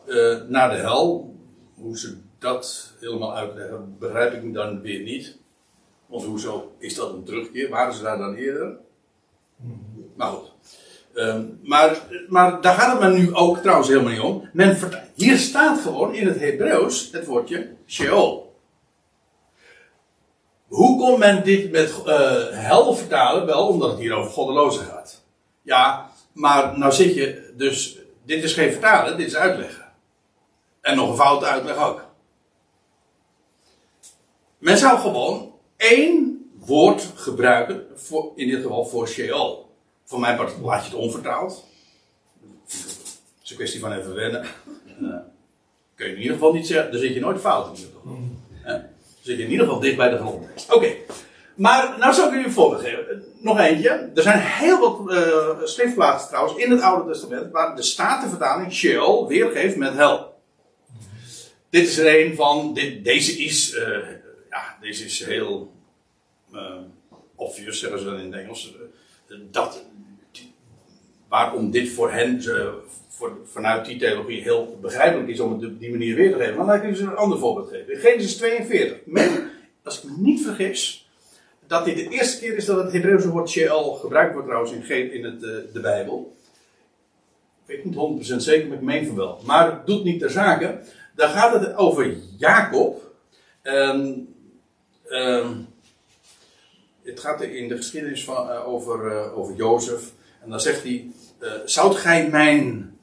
[SPEAKER 1] uh, naar de hel. Hoe ze dat helemaal uitleggen, begrijp ik dan weer niet. Want hoezo is dat een terugkeer? Waren ze daar dan eerder? Maar goed. Um, maar, maar daar gaat het me nu ook trouwens helemaal niet om. Men hier staat gewoon in het Hebreeuws het woordje Sheol. Hoe kon men dit met uh, hel vertalen? Wel omdat het hier over goddelozen gaat. Ja, Maar nou zit je dus, dit is geen vertalen, dit is uitleggen. En nog een foute uitleg ook. Men zou gewoon één woord gebruiken, voor, in dit geval voor Sheol. Voor mijn part laat je het onvertaald. Het is een kwestie van even wennen. Uh, kun je in ieder geval niet zeggen, daar zit je nooit fout in ieder geval. Dan zit in ieder geval dicht bij de grond. Oké. Maar nou zal ik jullie een voorbeeld geven. Nog eentje. Er zijn heel wat uh, schriftplaatsen trouwens in het Oude Testament waar de Statenvertaling Sheol weergeeft met hel. Dit is er een van, dit, deze is, uh, ja, deze is heel uh, obvious, zeggen ze dan in het Engels. dat, waarom dit voor hen, vanuit die theologie, heel begrijpelijk is om het op die manier weer te geven. Maar laat ik jullie een ander voorbeeld geven. In Genesis 42. Men, als ik me niet vergis, dat dit de eerste keer is dat het Hebreeuwse woord Sheol gebruikt wordt trouwens in, in het, de, de Bijbel. Ik weet niet 100% zeker, maar ik meen van wel. Maar het doet niet ter zake. Dan gaat het over Jacob. Um, um, het gaat in de geschiedenis van, uh, over, uh, over Jozef. En dan zegt hij: uh, Zoudt gij mijn,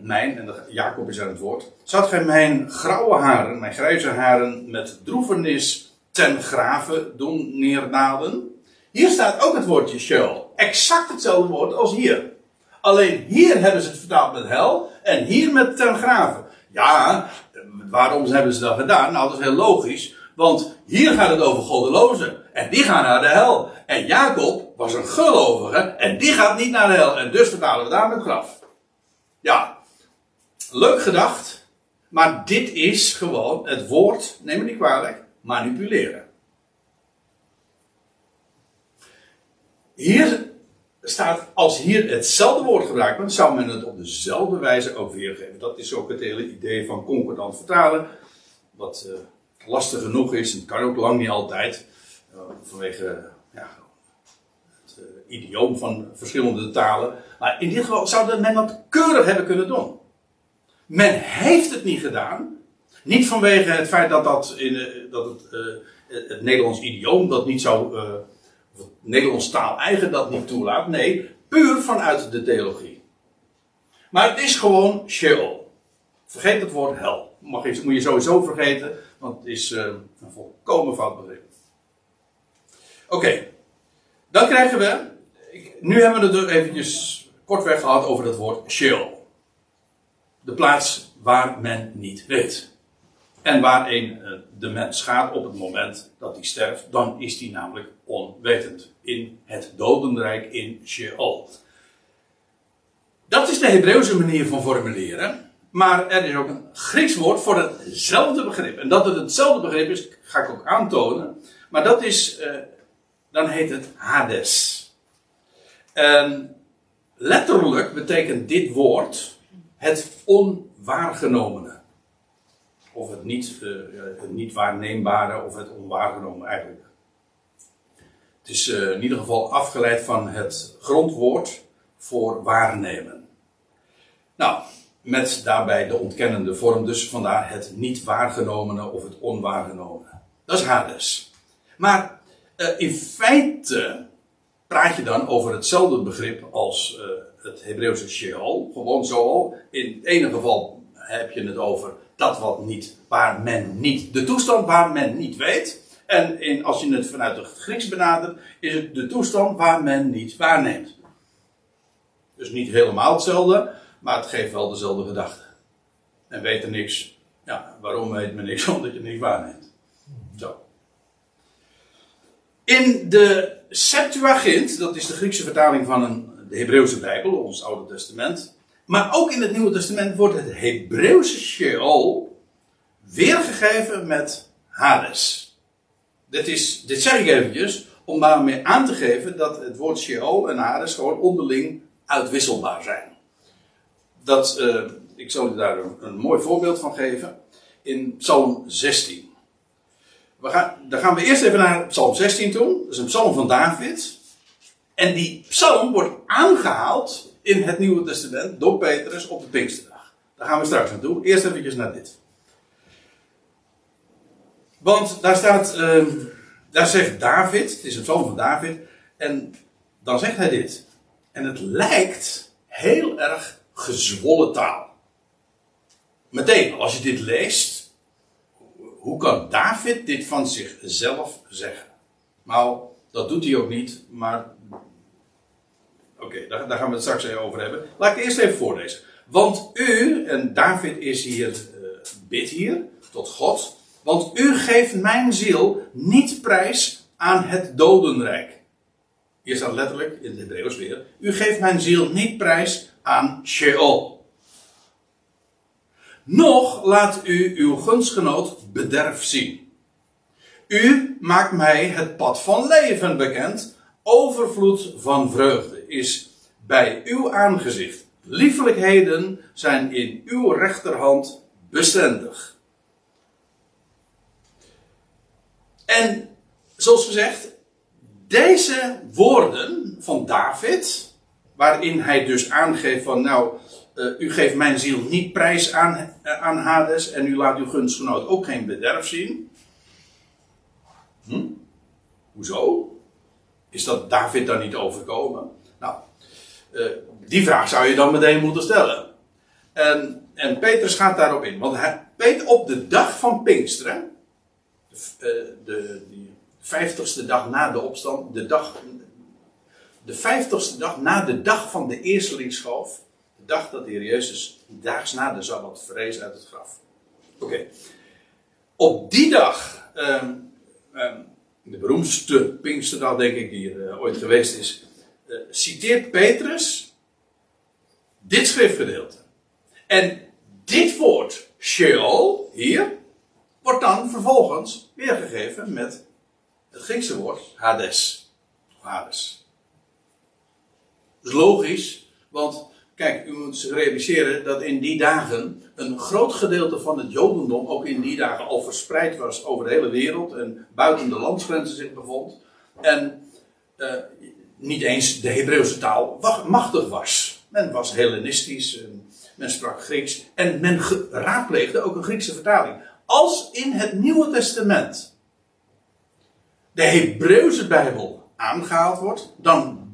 [SPEAKER 1] mijn, en Jacob is aan het woord. Zoudt gij mijn grauwe haren, mijn grijze haren met droevenis ten grave doen neerdalen. Hier staat ook het woordje Sheol. Exact hetzelfde woord als hier. Alleen hier hebben ze het vertaald met hel en hier met ten grave. Ja, waarom hebben ze dat gedaan? Nou, dat is heel logisch. Want hier gaat het over goddelozen. En die gaan naar de hel. En Jacob was een gelovige. En die gaat niet naar de hel. En dus vertalen we daar met graf. Ja, leuk gedacht. Maar dit is gewoon het woord, neem me niet kwalijk, manipuleren. Hier staat, als hier hetzelfde woord gebruikt wordt, zou men het op dezelfde wijze ook weergeven. Dat is ook het hele idee van concordant vertalen. Wat uh, lastig genoeg is, en kan ook lang niet altijd, uh, vanwege ja, idioom van verschillende talen. Maar in dit geval zou men dat keurig hebben kunnen doen. Men heeft het niet gedaan, niet vanwege het feit dat, dat, in, dat het, uh, het Nederlands idioom dat niet zou. Of het Nederlands taal eigen dat niet toelaat. Nee, puur vanuit de theologie. Maar het is gewoon Sheol. Vergeet het woord hel. Mag je, moet je sowieso vergeten, want het is een volkomen fout begrip. Oké, dan krijgen we. Ik, nu hebben we het er eventjes kortweg gehad over het woord Sheol. De plaats waar men niet weet. En waarin eh, de mens gaat op het moment dat hij sterft, dan is hij namelijk onwetend. In het dodenrijk in Sheol. Dat is de Hebreeuwse manier van formuleren. Maar er is ook een Grieks woord voor hetzelfde begrip. En dat het hetzelfde begrip is, ga ik ook aantonen. Maar dat is, uh, dan heet het Hades. En letterlijk betekent dit woord het onwaargenomene. Of het niet, uh, het niet waarneembare of het onwaargenomen eigenlijk. Het is uh, in ieder geval afgeleid van het grondwoord voor waarnemen. Nou, met daarbij de ontkennende vorm, dus vandaar het niet waargenomene of het onwaargenomene. Dat is Hades. Maar uh, in feite praat je dan over hetzelfde begrip als uh, het Hebreeuwse Sheol. Gewoon zo. In het ene geval heb je het over dat wat niet, waar men niet, de toestand waar men niet weet. En in, als je het vanuit het Grieks benadert, is het de toestand waar men niet waarneemt. Dus niet helemaal hetzelfde, maar het geeft wel dezelfde gedachte. En weet er niks. Ja, waarom weet men niks? Omdat je niks waarneemt. Zo. In de Septuagint, dat is de Griekse vertaling van een, de Hebreeuwse Bijbel, ons Oude Testament. Maar ook in het Nieuwe Testament wordt het Hebreeuwse Sheol weergegeven met Hades. Dit, is, dit zeg ik eventjes om daarmee aan te geven dat het woord Sheol en Hades gewoon onderling uitwisselbaar zijn. Dat, uh, ik zal u daar een, mooi voorbeeld van geven. In Psalm 16. We gaan, dan gaan we eerst even naar Psalm 16 toe. Dat is een psalm van David. En die psalm wordt aangehaald in het Nieuwe Testament door Petrus op de Pinksterdag. Daar gaan we straks naartoe. Eerst even naar dit. Want daar staat, uh, daar zegt David, het is een zoon van David, en dan zegt hij dit. En het lijkt heel erg gezwollen taal. Meteen, als je dit leest, hoe kan David dit van zichzelf zeggen? Nou, dat doet hij ook niet, maar. Oké, daar, daar, gaan we het straks even over hebben. Laat ik eerst even voorlezen. Want u, en David is hier, uh, bid hier, tot God. Want u geeft mijn ziel niet prijs aan het dodenrijk. Hier staat letterlijk in het Hebreeuws weer. U geeft mijn ziel niet prijs aan Sheol. Nog laat u uw gunstgenoot bederf zien. U maakt mij het pad van leven bekend. Overvloed van vreugde is bij uw aangezicht. Liefelijkheden zijn in uw rechterhand bestendig. En zoals gezegd, deze woorden van David, waarin hij dus aangeeft van nou, uh, u geeft mijn ziel niet prijs aan, uh, aan Hades en u laat uw gunstgenoot ook geen bederf zien. Hm? Hoezo? Is dat David dan niet overkomen? Nou, uh, die vraag zou je dan meteen moeten stellen. En, en Petrus gaat daarop in. Want hij, op de dag van Pinksteren, de, vijftigste dag na de opstand, de dag, de vijftigste dag na de dag van de eerstelingsschoof, dag dat de Heer Jezus daags na de Sabbat verrees uit het graf. Oké. Op die dag, um, um, de beroemdste Pinksterdag denk ik die er uh, ooit geweest is, uh, citeert Petrus dit schriftgedeelte. En dit woord, Sheol, hier, wordt dan vervolgens weergegeven met het Griekse woord Hades. Hades. Dat is logisch, want kijk, u moet zich realiseren dat in die dagen een groot gedeelte van het Jodendom ook in die dagen al verspreid was over de hele wereld en buiten de landsgrenzen zich bevond. En uh, niet eens de Hebreeuwse taal machtig was. Men was Hellenistisch, men sprak Grieks en men raadpleegde ook een Griekse vertaling. Als in het Nieuwe Testament de Hebreeuwse Bijbel aangehaald wordt, dan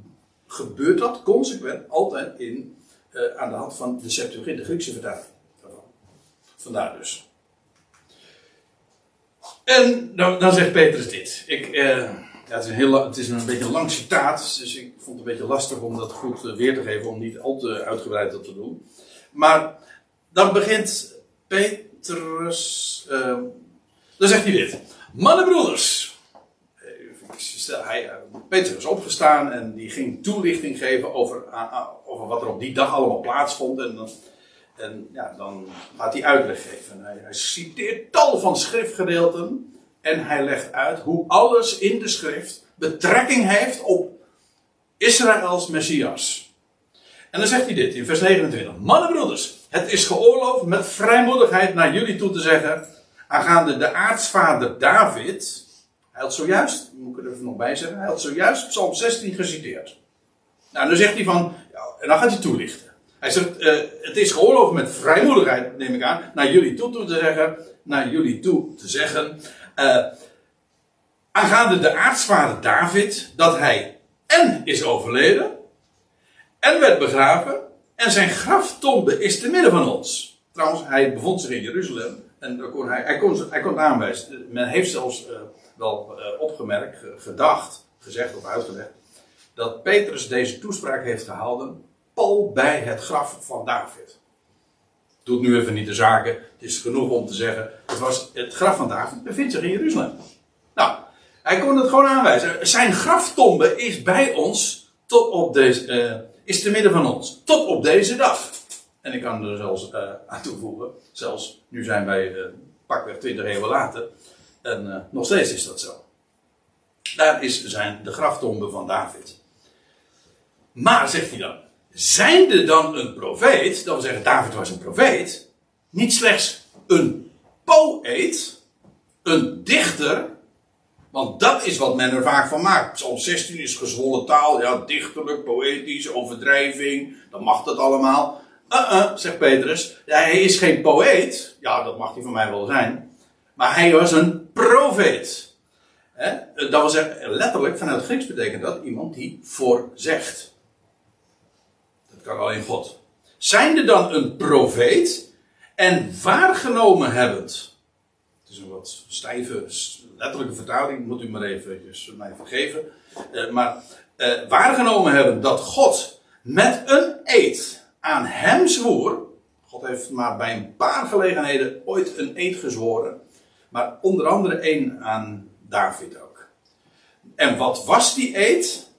[SPEAKER 1] gebeurt dat consequent altijd in, uh, aan de hand van de Septuagint, de Griekse vertaling. Vandaar dus. En dan, dan zegt Petrus dit. Ik, ja, het, is een het is een beetje een lang citaat, dus ik vond het een beetje lastig om dat goed uh, weer te geven, om niet al te uitgebreid dat te doen. Maar dan begint Petrus, dan zegt hij dit. Mannenbroeders, hij, Petrus is opgestaan en die ging toelichting geven over, over wat er op die dag allemaal plaatsvond. En, en ja, dan gaat hij uitleg geven. Hij, hij citeert tal van schriftgedeelten en hij legt uit hoe alles in de schrift betrekking heeft op Israëls Messias. En dan zegt hij dit in vers 29. Mannenbroeders, het is geoorloofd met vrijmoedigheid naar jullie toe te zeggen, aangaande de aartsvader David, hij had zojuist, moet ik er even nog bij zeggen, hij had zojuist Psalm 16 geciteerd. Nou, dan zegt hij van, ja, en dan gaat hij toelichten. Hij zegt, uh, het is geoorloofd met vrijmoedigheid, neem ik aan, naar jullie toe, te zeggen, naar jullie toe te zeggen, uh, aangaande de aartsvader David, dat hij en is overleden, en werd begraven, en zijn graftombe is te midden van ons. Trouwens, hij bevond zich in Jeruzalem, en daar kon hij, hij, kon, hij kon aanwijzen. Men heeft zelfs uh, wel uh, opgemerkt, gedacht, gezegd of uitgelegd, dat Petrus deze toespraak heeft gehouden pal bij het graf van David. Doet nu even niet de zaken, het is genoeg om te zeggen, het, was, het graf van David bevindt zich in Jeruzalem. Nou, hij kon het gewoon aanwijzen. Zijn graftombe is bij ons tot op deze, uh, is te midden van ons, tot op deze dag. En ik kan er zelfs uh, aan toevoegen, zelfs nu zijn wij pakweg 20 eeuwen later, en uh, nog steeds is dat zo. Daar is zijn de graftombe van David. Maar, zegt hij dan, zijnde dan een profeet, wil zeggen David was een profeet, niet slechts een poëet, een dichter, want dat is wat men er vaak van maakt. Psalm 16 is gezwollen taal, ja, dichterlijk, poëtisch, overdrijving, dan mag dat allemaal. Uh-uh, zegt Petrus, hij is geen poëet, ja, dat mag hij van mij wel zijn, maar hij was een profeet. He? Dat wil zeggen, letterlijk vanuit het Grieks betekent dat iemand die voorzegt. kan alleen God. Zijnde dan een profeet en waargenomen hebbend. Het is een wat stijve, letterlijke vertaling, moet u maar even mij vergeven. Uh, maar uh, waargenomen hebben dat God met een eed aan hem zwoer. God heeft maar bij een paar gelegenheden ooit een eed gezworen. Maar onder andere één aan David ook. En wat was die eed?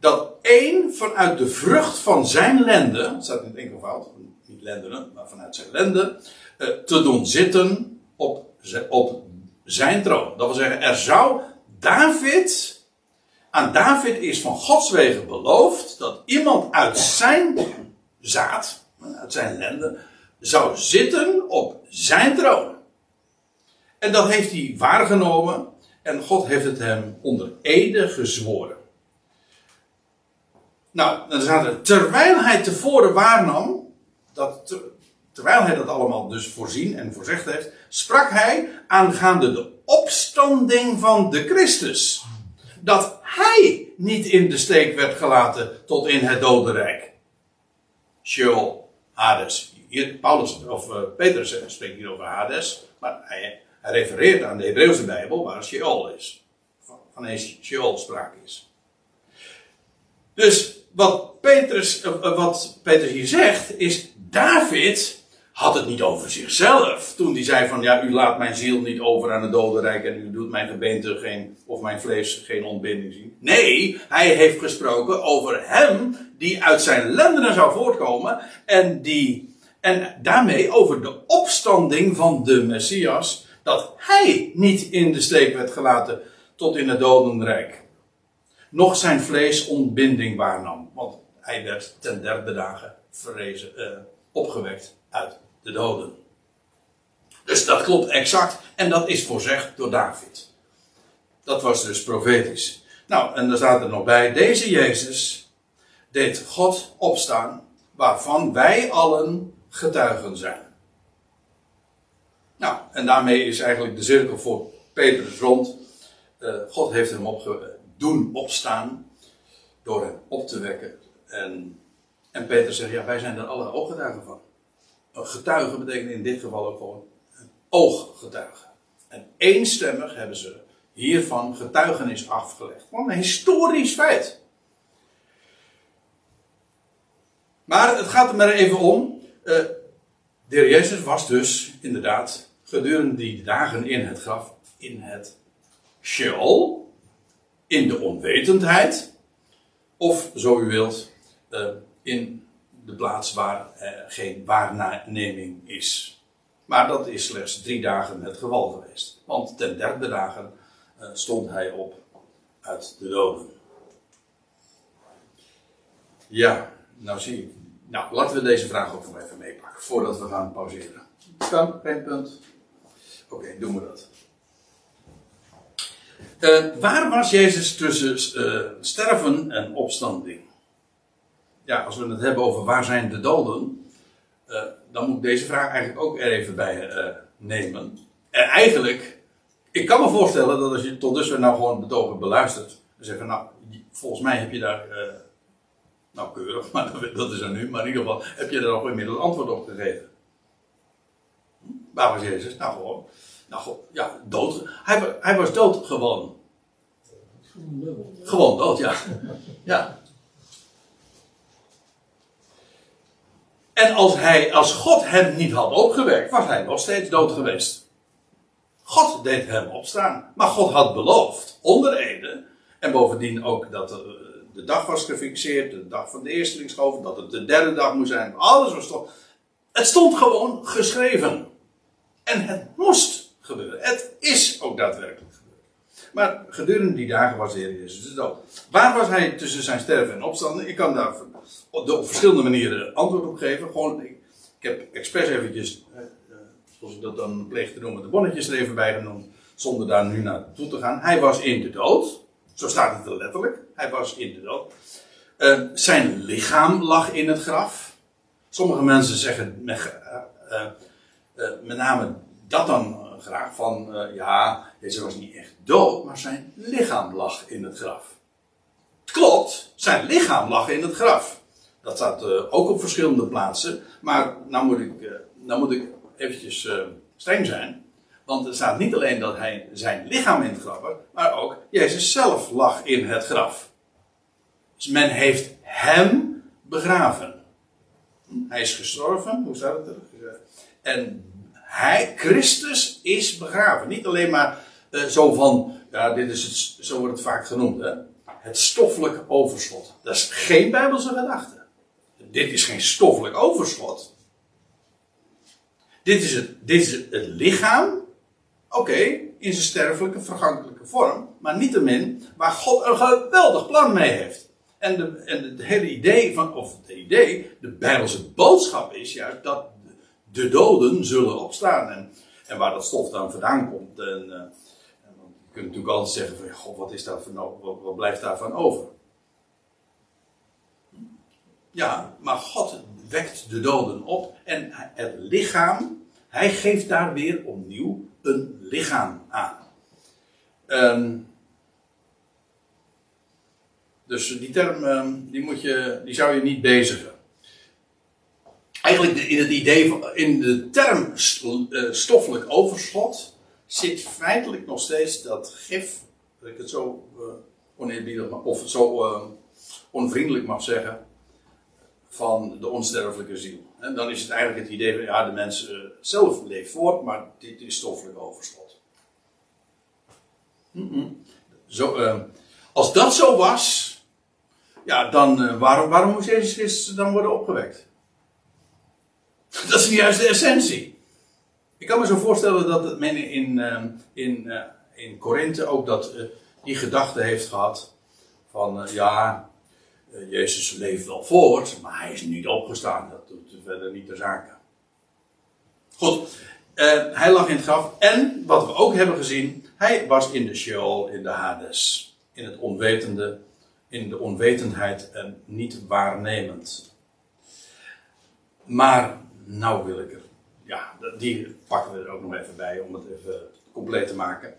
[SPEAKER 1] Dat één vanuit de vrucht van zijn lende, staat in het enkelvoud, niet lendenen, maar vanuit zijn lende, eh, te doen zitten op, op zijn troon. Dat wil zeggen, er zou David, aan David is van Gods wegen beloofd dat iemand uit zijn zaad, uit zijn lende, zou zitten op zijn troon. En dat heeft hij waargenomen en God heeft het hem onder ede gezworen. Nou, dan staat er, terwijl hij tevoren waarnam, dat, terwijl hij dat allemaal dus voorzien en voorzegd heeft, sprak hij aangaande de opstanding van de Christus. Dat hij niet in de steek werd gelaten tot in het dodenrijk. Sheol, Hades. Paulus, of uh, Petrus spreekt hier over Hades, maar hij, hij refereert aan de Hebreeuwse Bijbel waar Sheol is. Van, een Sheol sprake is. Dus wat Petrus, uh, wat Petrus hier zegt, is David had het niet over zichzelf. Toen hij zei van ja, u laat mijn ziel niet over aan het dodenrijk en u doet mijn gebeente geen, of mijn vlees geen ontbinding zien. Nee, hij heeft gesproken over hem die uit zijn lendenen zou voortkomen en die, en daarmee over de opstanding van de Messias, dat hij niet in de steek werd gelaten tot in het dodenrijk. Nog zijn vlees ontbinding waarnam, want hij werd ten derde dagen verrezen, uh, opgewekt uit de doden. Dus dat klopt exact en dat is voorzegd door David. Dat was dus profetisch. Nou, en dan staat er nog bij, deze Jezus deed God opstaan, waarvan wij allen getuigen zijn. Nou, en daarmee is eigenlijk de cirkel voor Petrus rond. Uh, God heeft hem opge doen opstaan door hem op te wekken. En, en Petrus zegt, ja, wij zijn er alle ooggetuigen van. Een getuige betekent in dit geval ook gewoon een ooggetuige. En eenstemmig hebben ze hiervan getuigenis afgelegd. Gewoon een historisch feit. Maar het gaat er maar even om. Uh, de heer Jezus was dus inderdaad gedurende die dagen in het graf, in het Sheol, in de onwetendheid, of zo u wilt, uh, in de plaats waar eh, geen waarneming is. Maar dat is slechts drie dagen het geval geweest. Want ten derde dagen eh, stond hij op uit de doden. Ja, nou zie je. Nou, laten we deze vraag ook nog even meepakken voordat we gaan pauzeren. Kan, geen punt. Oké, doen we dat. Uh, waar was Jezus tussen uh, sterven en opstanding? ja, als we het hebben over waar zijn de doden, uh, dan moet ik deze vraag eigenlijk ook er even bij nemen. En eigenlijk, ik kan me voorstellen dat als je tot dusver nou gewoon het over beluistert, en zeggen, nou, volgens mij heb je daar, nou keurig, maar dat is er nu, maar in ieder geval heb je daar ook inmiddels antwoord op gegeven. Waar was Jezus? Nou gewoon, nou gewoon, ja, dood. Hij, hij was dood gewoon. Gewoon dood, ja. Ja. En als, hij, als God hem niet had opgewekt, was hij nog steeds dood geweest. God deed hem opstaan. Maar God had beloofd, onder Ede, en bovendien ook dat de dag was gefixeerd, de dag van de eerstelingsschoof, dat het de derde dag moest zijn. Alles was toch. Het stond gewoon geschreven. En het moest gebeuren. Het is ook daadwerkelijk gebeurd. Maar gedurende die dagen was de Heer Jezus dus dood. Waar was hij tussen zijn sterven en opstanden? Ik kan daar op, verschillende manieren antwoord op geven. Gewoon, ik, heb expres eventjes, eh, zoals ik dat dan pleeg te noemen, de bonnetjes er even bij genoemd, zonder daar nu naartoe te gaan. Hij was in de dood. Zo staat het er letterlijk. Hij was in de dood. Uh, zijn lichaam lag in het graf. Sommige mensen zeggen met name dat dan graag van, ja, deze was niet echt dood, maar zijn lichaam lag in het graf. Het klopt, zijn lichaam lag in het graf. Dat staat eh, ook op verschillende plaatsen. Maar nou moet ik, nou moet ik eventjes streng zijn. Want er staat niet alleen dat hij zijn lichaam in het graf was, maar ook Jezus zelf lag in het graf. Dus men heeft hem begraven. Hij is gestorven, hoe staat het er? En hij, Christus, is begraven. Niet alleen maar uh, zo van, ja, dit is het, zo wordt het vaak genoemd, hè? het stoffelijk overschot. Dat is geen Bijbelse gedachte. Dit is geen stoffelijk overschot. Dit is het, dit is het lichaam. Oké, in zijn sterfelijke, vergankelijke vorm. Maar niettemin waar God een geweldig plan mee heeft. En, de, en het hele idee van, of het idee, de Bijbelse boodschap is juist dat de doden zullen opstaan. En, en waar dat stof dan vandaan komt. En, uh, je kunt natuurlijk altijd zeggen van, god, wat, is daar van, wat, blijft daarvan over? Ja, maar God wekt de doden op en het lichaam, hij geeft daar weer opnieuw een lichaam aan. Um, dus die term, um, die, moet je, die zou je niet bezigen. Eigenlijk in het idee van, in de term eh, stoffelijk overschot zit feitelijk nog steeds dat gif, dat ik het zo uh, oneerbiedig of zo uh, onvriendelijk mag zeggen, van de onsterfelijke ziel. En dan is het eigenlijk het idee van, ja, de mens zelf leeft voort, maar dit is stoffelijk overschot. Zo, als dat zo was, ja, dan waarom, waarom moest Jezus Christus dan worden opgewekt? Dat is juist de essentie. Ik kan me zo voorstellen dat men in, uh, in, uh, in Korinthe ook dat, die gedachte heeft gehad van ja, Jezus leeft wel voort, maar hij is niet opgestaan. Dat doet verder niet de zaken. Goed, hij lag in het graf en wat we ook hebben gezien, hij was in de Sheol, in de Hades, in het onwetende, in de onwetendheid en niet waarnemend. Maar nou wil ik er, ja, die pakken we er ook nog even bij om het even compleet te maken.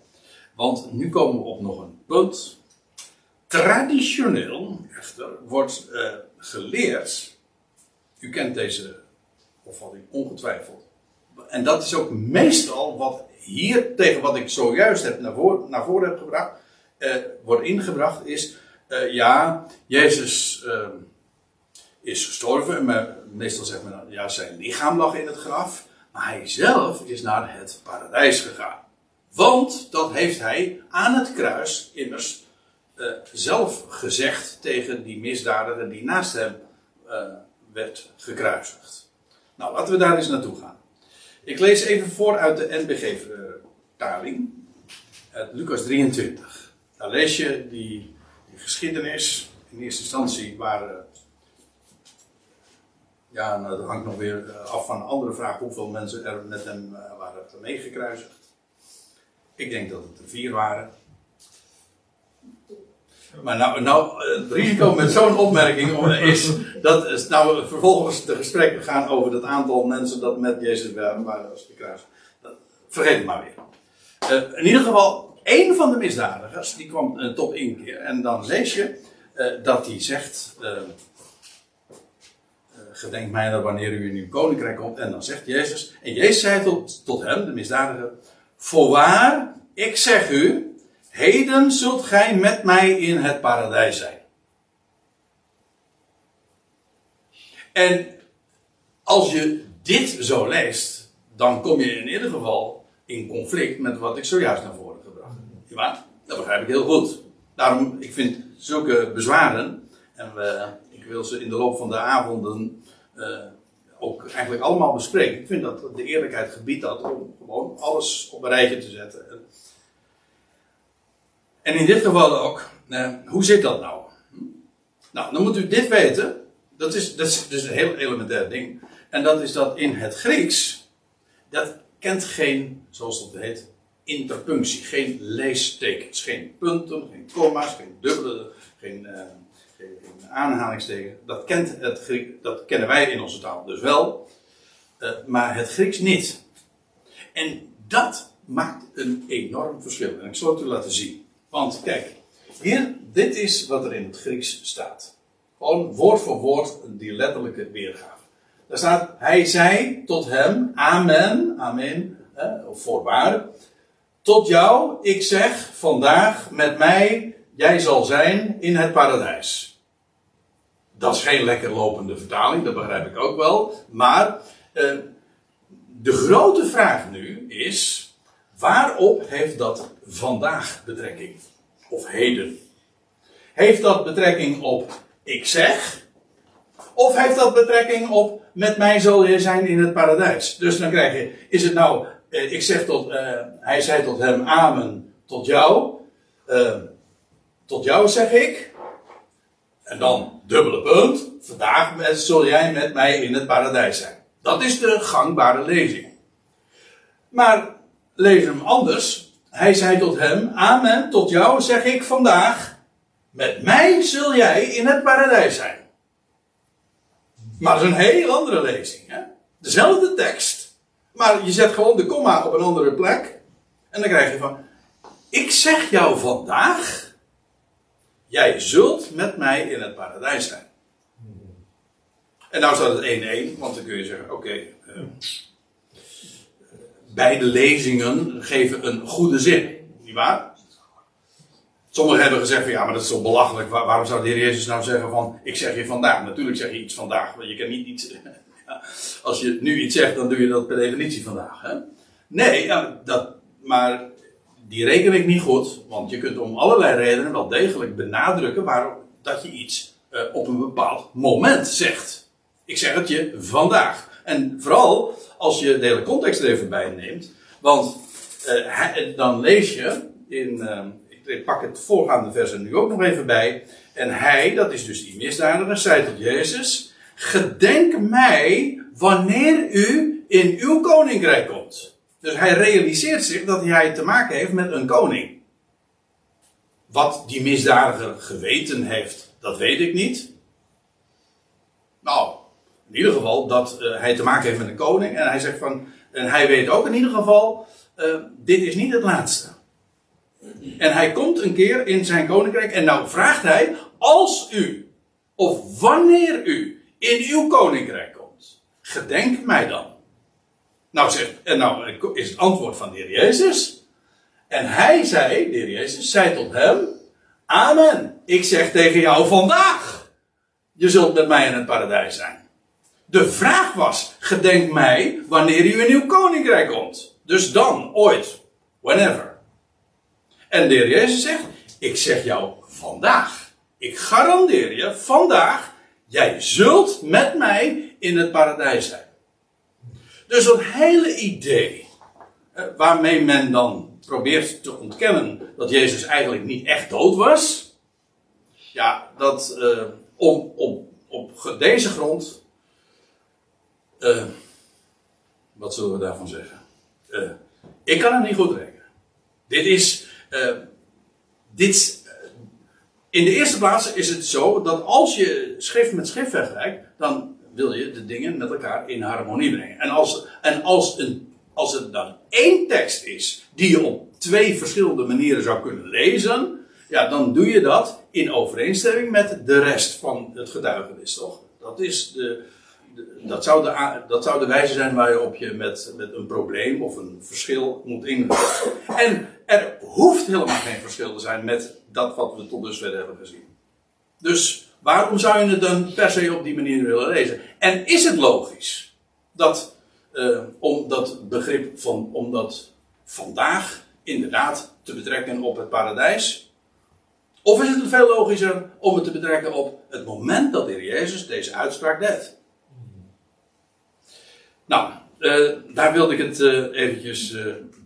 [SPEAKER 1] Want nu komen we op nog een punt. Traditioneel, echter, wordt uh, geleerd. U kent deze opvatting ongetwijfeld. En dat is ook meestal wat hier tegen wat ik zojuist heb naar voren, naar voren heb gebracht, uh, wordt ingebracht, is uh, ja, Jezus uh, is gestorven. Maar meestal zegt men, ja, zijn lichaam lag in het graf. Maar hij zelf is naar het paradijs gegaan. Want dat heeft hij aan het kruis immers uh, zelf gezegd tegen die misdadiger die naast hem werd gekruisigd. Nou, laten we daar eens naartoe gaan. Ik lees even voor uit de NBG-vertaling. Lucas 23. Daar lees je die, die, geschiedenis. In eerste instantie waren. Ja, nou, dat hangt nog weer af van een andere vraag hoeveel mensen er met hem waren meegekruisigd. Ik denk dat het er vier waren. Maar nou, nou, het risico met zo'n opmerking is dat nou vervolgens de gesprekken gaan over het aantal mensen dat met Jezus waren, als. Vergeet het maar weer. In ieder geval, één van de misdadigers, die kwam uh, tot inkeer. En dan lees je dat hij zegt, gedenk mij dat wanneer u in uw koninkrijk komt. En dan zegt Jezus, en Jezus zei tot, tot hem, de misdadiger, voorwaar, ik zeg u, Heden zult gij met mij in het paradijs zijn. En als je dit zo leest, dan kom je in ieder geval in conflict met wat ik zojuist naar voren gebracht heb. Ja, dat begrijp ik heel goed. Daarom, ik vind zulke bezwaren, en we, ik wil ze in de loop van de avonden ook eigenlijk allemaal bespreken. Ik vind dat de eerlijkheid gebiedt dat om gewoon alles op een rijtje te zetten. En in dit geval ook, eh, hoe zit dat nou? Nou, dan moet u dit weten. Dat is, dat is dus een heel elementair ding. En dat is dat in het Grieks, dat kent geen, zoals dat heet, interpunctie. Geen leestekens. Geen punten, geen komma's, geen dubbele, geen, uh, aanhalingsteken. Dat, kent het Griek, dat kennen wij in onze taal dus wel. Uh, maar het Grieks niet. En dat maakt een enorm verschil. En ik zal het u laten zien. Want kijk, hier, dit is wat er in het Grieks staat. Gewoon woord voor woord die letterlijke weergave. Daar staat, hij zei tot hem, amen, amen, of voorwaar. Tot jou, ik zeg vandaag met mij, jij zal zijn in het paradijs. Dat is geen lekker lopende vertaling, dat begrijp ik ook wel. Maar eh, de grote vraag nu is, waarop heeft dat vandaag betrekking? Of heden? Heeft dat betrekking op ik zeg? Of heeft dat betrekking op met mij zal je zijn in het paradijs? Dus dan krijg je, is het nou, eh, ik zeg tot, uh, hij zei tot hem, amen, tot jou. Uh, tot jou zeg ik. En dan dubbele punt. Vandaag zul jij met mij in het paradijs zijn. Dat is de gangbare lezing. Maar lees hem anders. Hij zei tot hem: Amen, tot jou zeg ik vandaag. Met mij zul jij in het paradijs zijn. Maar dat is een heel andere lezing. Hè? Dezelfde tekst. Maar je zet gewoon de komma op een andere plek. En dan krijg je van: Ik zeg jou vandaag. Jij zult met mij in het paradijs zijn. En nou staat het 1-1, want dan kun je zeggen: Oké. Eh, beide lezingen geven een goede zin. Niet waar? Sommigen hebben gezegd van ja, maar dat is zo belachelijk. waarom zou de Heer Jezus nou zeggen van ik zeg je vandaag? Natuurlijk zeg je iets vandaag, want je kan niet iets. als je nu iets zegt, dan doe je dat per definitie vandaag. Hè? Nee, dat, maar die reken ik niet goed, want je kunt om allerlei redenen wel degelijk benadrukken waarom dat je iets uh, op een bepaald moment zegt. Ik zeg het je vandaag. En vooral als je de hele context er even bij neemt. Want uh, dan lees je in. Uh, ik pak het voorgaande vers er nu ook nog even bij. En hij, dat is dus die misdadiger, zei tot Jezus: Gedenk mij wanneer u in uw koninkrijk komt. Dus hij realiseert zich dat hij te maken heeft met een koning. Wat die misdadiger geweten heeft, dat weet ik niet. Nou, in ieder geval dat uh, hij te maken heeft met een koning. En hij zegt van. En hij weet ook in ieder geval. Uh, dit is niet het laatste. En hij komt een keer in zijn koninkrijk. En nou vraagt hij. Als u. Of wanneer u. In uw koninkrijk komt. Gedenk mij dan. Nou zegt. En nou is het antwoord van de heer Jezus. En hij zei. De heer Jezus zei tot hem. Amen. Ik zeg tegen jou vandaag. Je zult met mij in het paradijs zijn. De vraag was: gedenk mij wanneer u in uw koninkrijk komt. Dus dan, ooit, whenever. En de heer Jezus zegt: Ik zeg jou vandaag. Ik garandeer je vandaag, jij zult met mij in het paradijs zijn. Dus dat hele idee, eh, waarmee men dan probeert te ontkennen dat Jezus eigenlijk niet echt dood was, ja, dat uh, om, op, op deze grond uh, wat zullen we daarvan zeggen? Ik kan het niet goed rekenen. Dit is. Dit, in de eerste plaats is het zo dat als je schrift met schrift vergelijkt, dan wil je de dingen met elkaar in harmonie brengen. En als, en als, een, als het dan één tekst is die je op twee verschillende manieren zou kunnen lezen, ja, dan doe je dat in overeenstemming met de rest van het getuigenis, toch? Dat is de, dat zou, de, dat zou de wijze zijn waarop je met, met een probleem of een verschil moet ingaan. En er hoeft helemaal geen verschil te zijn met dat wat we tot dusver hebben gezien. Dus waarom zou je het dan per se op die manier willen lezen? En is het logisch dat, uh, om dat begrip van, om dat vandaag inderdaad te betrekken op het paradijs? Of is het veel logischer om het te betrekken op het moment dat de Heer Jezus deze uitspraak deed? Nou, uh, daar wilde ik het uh, eventjes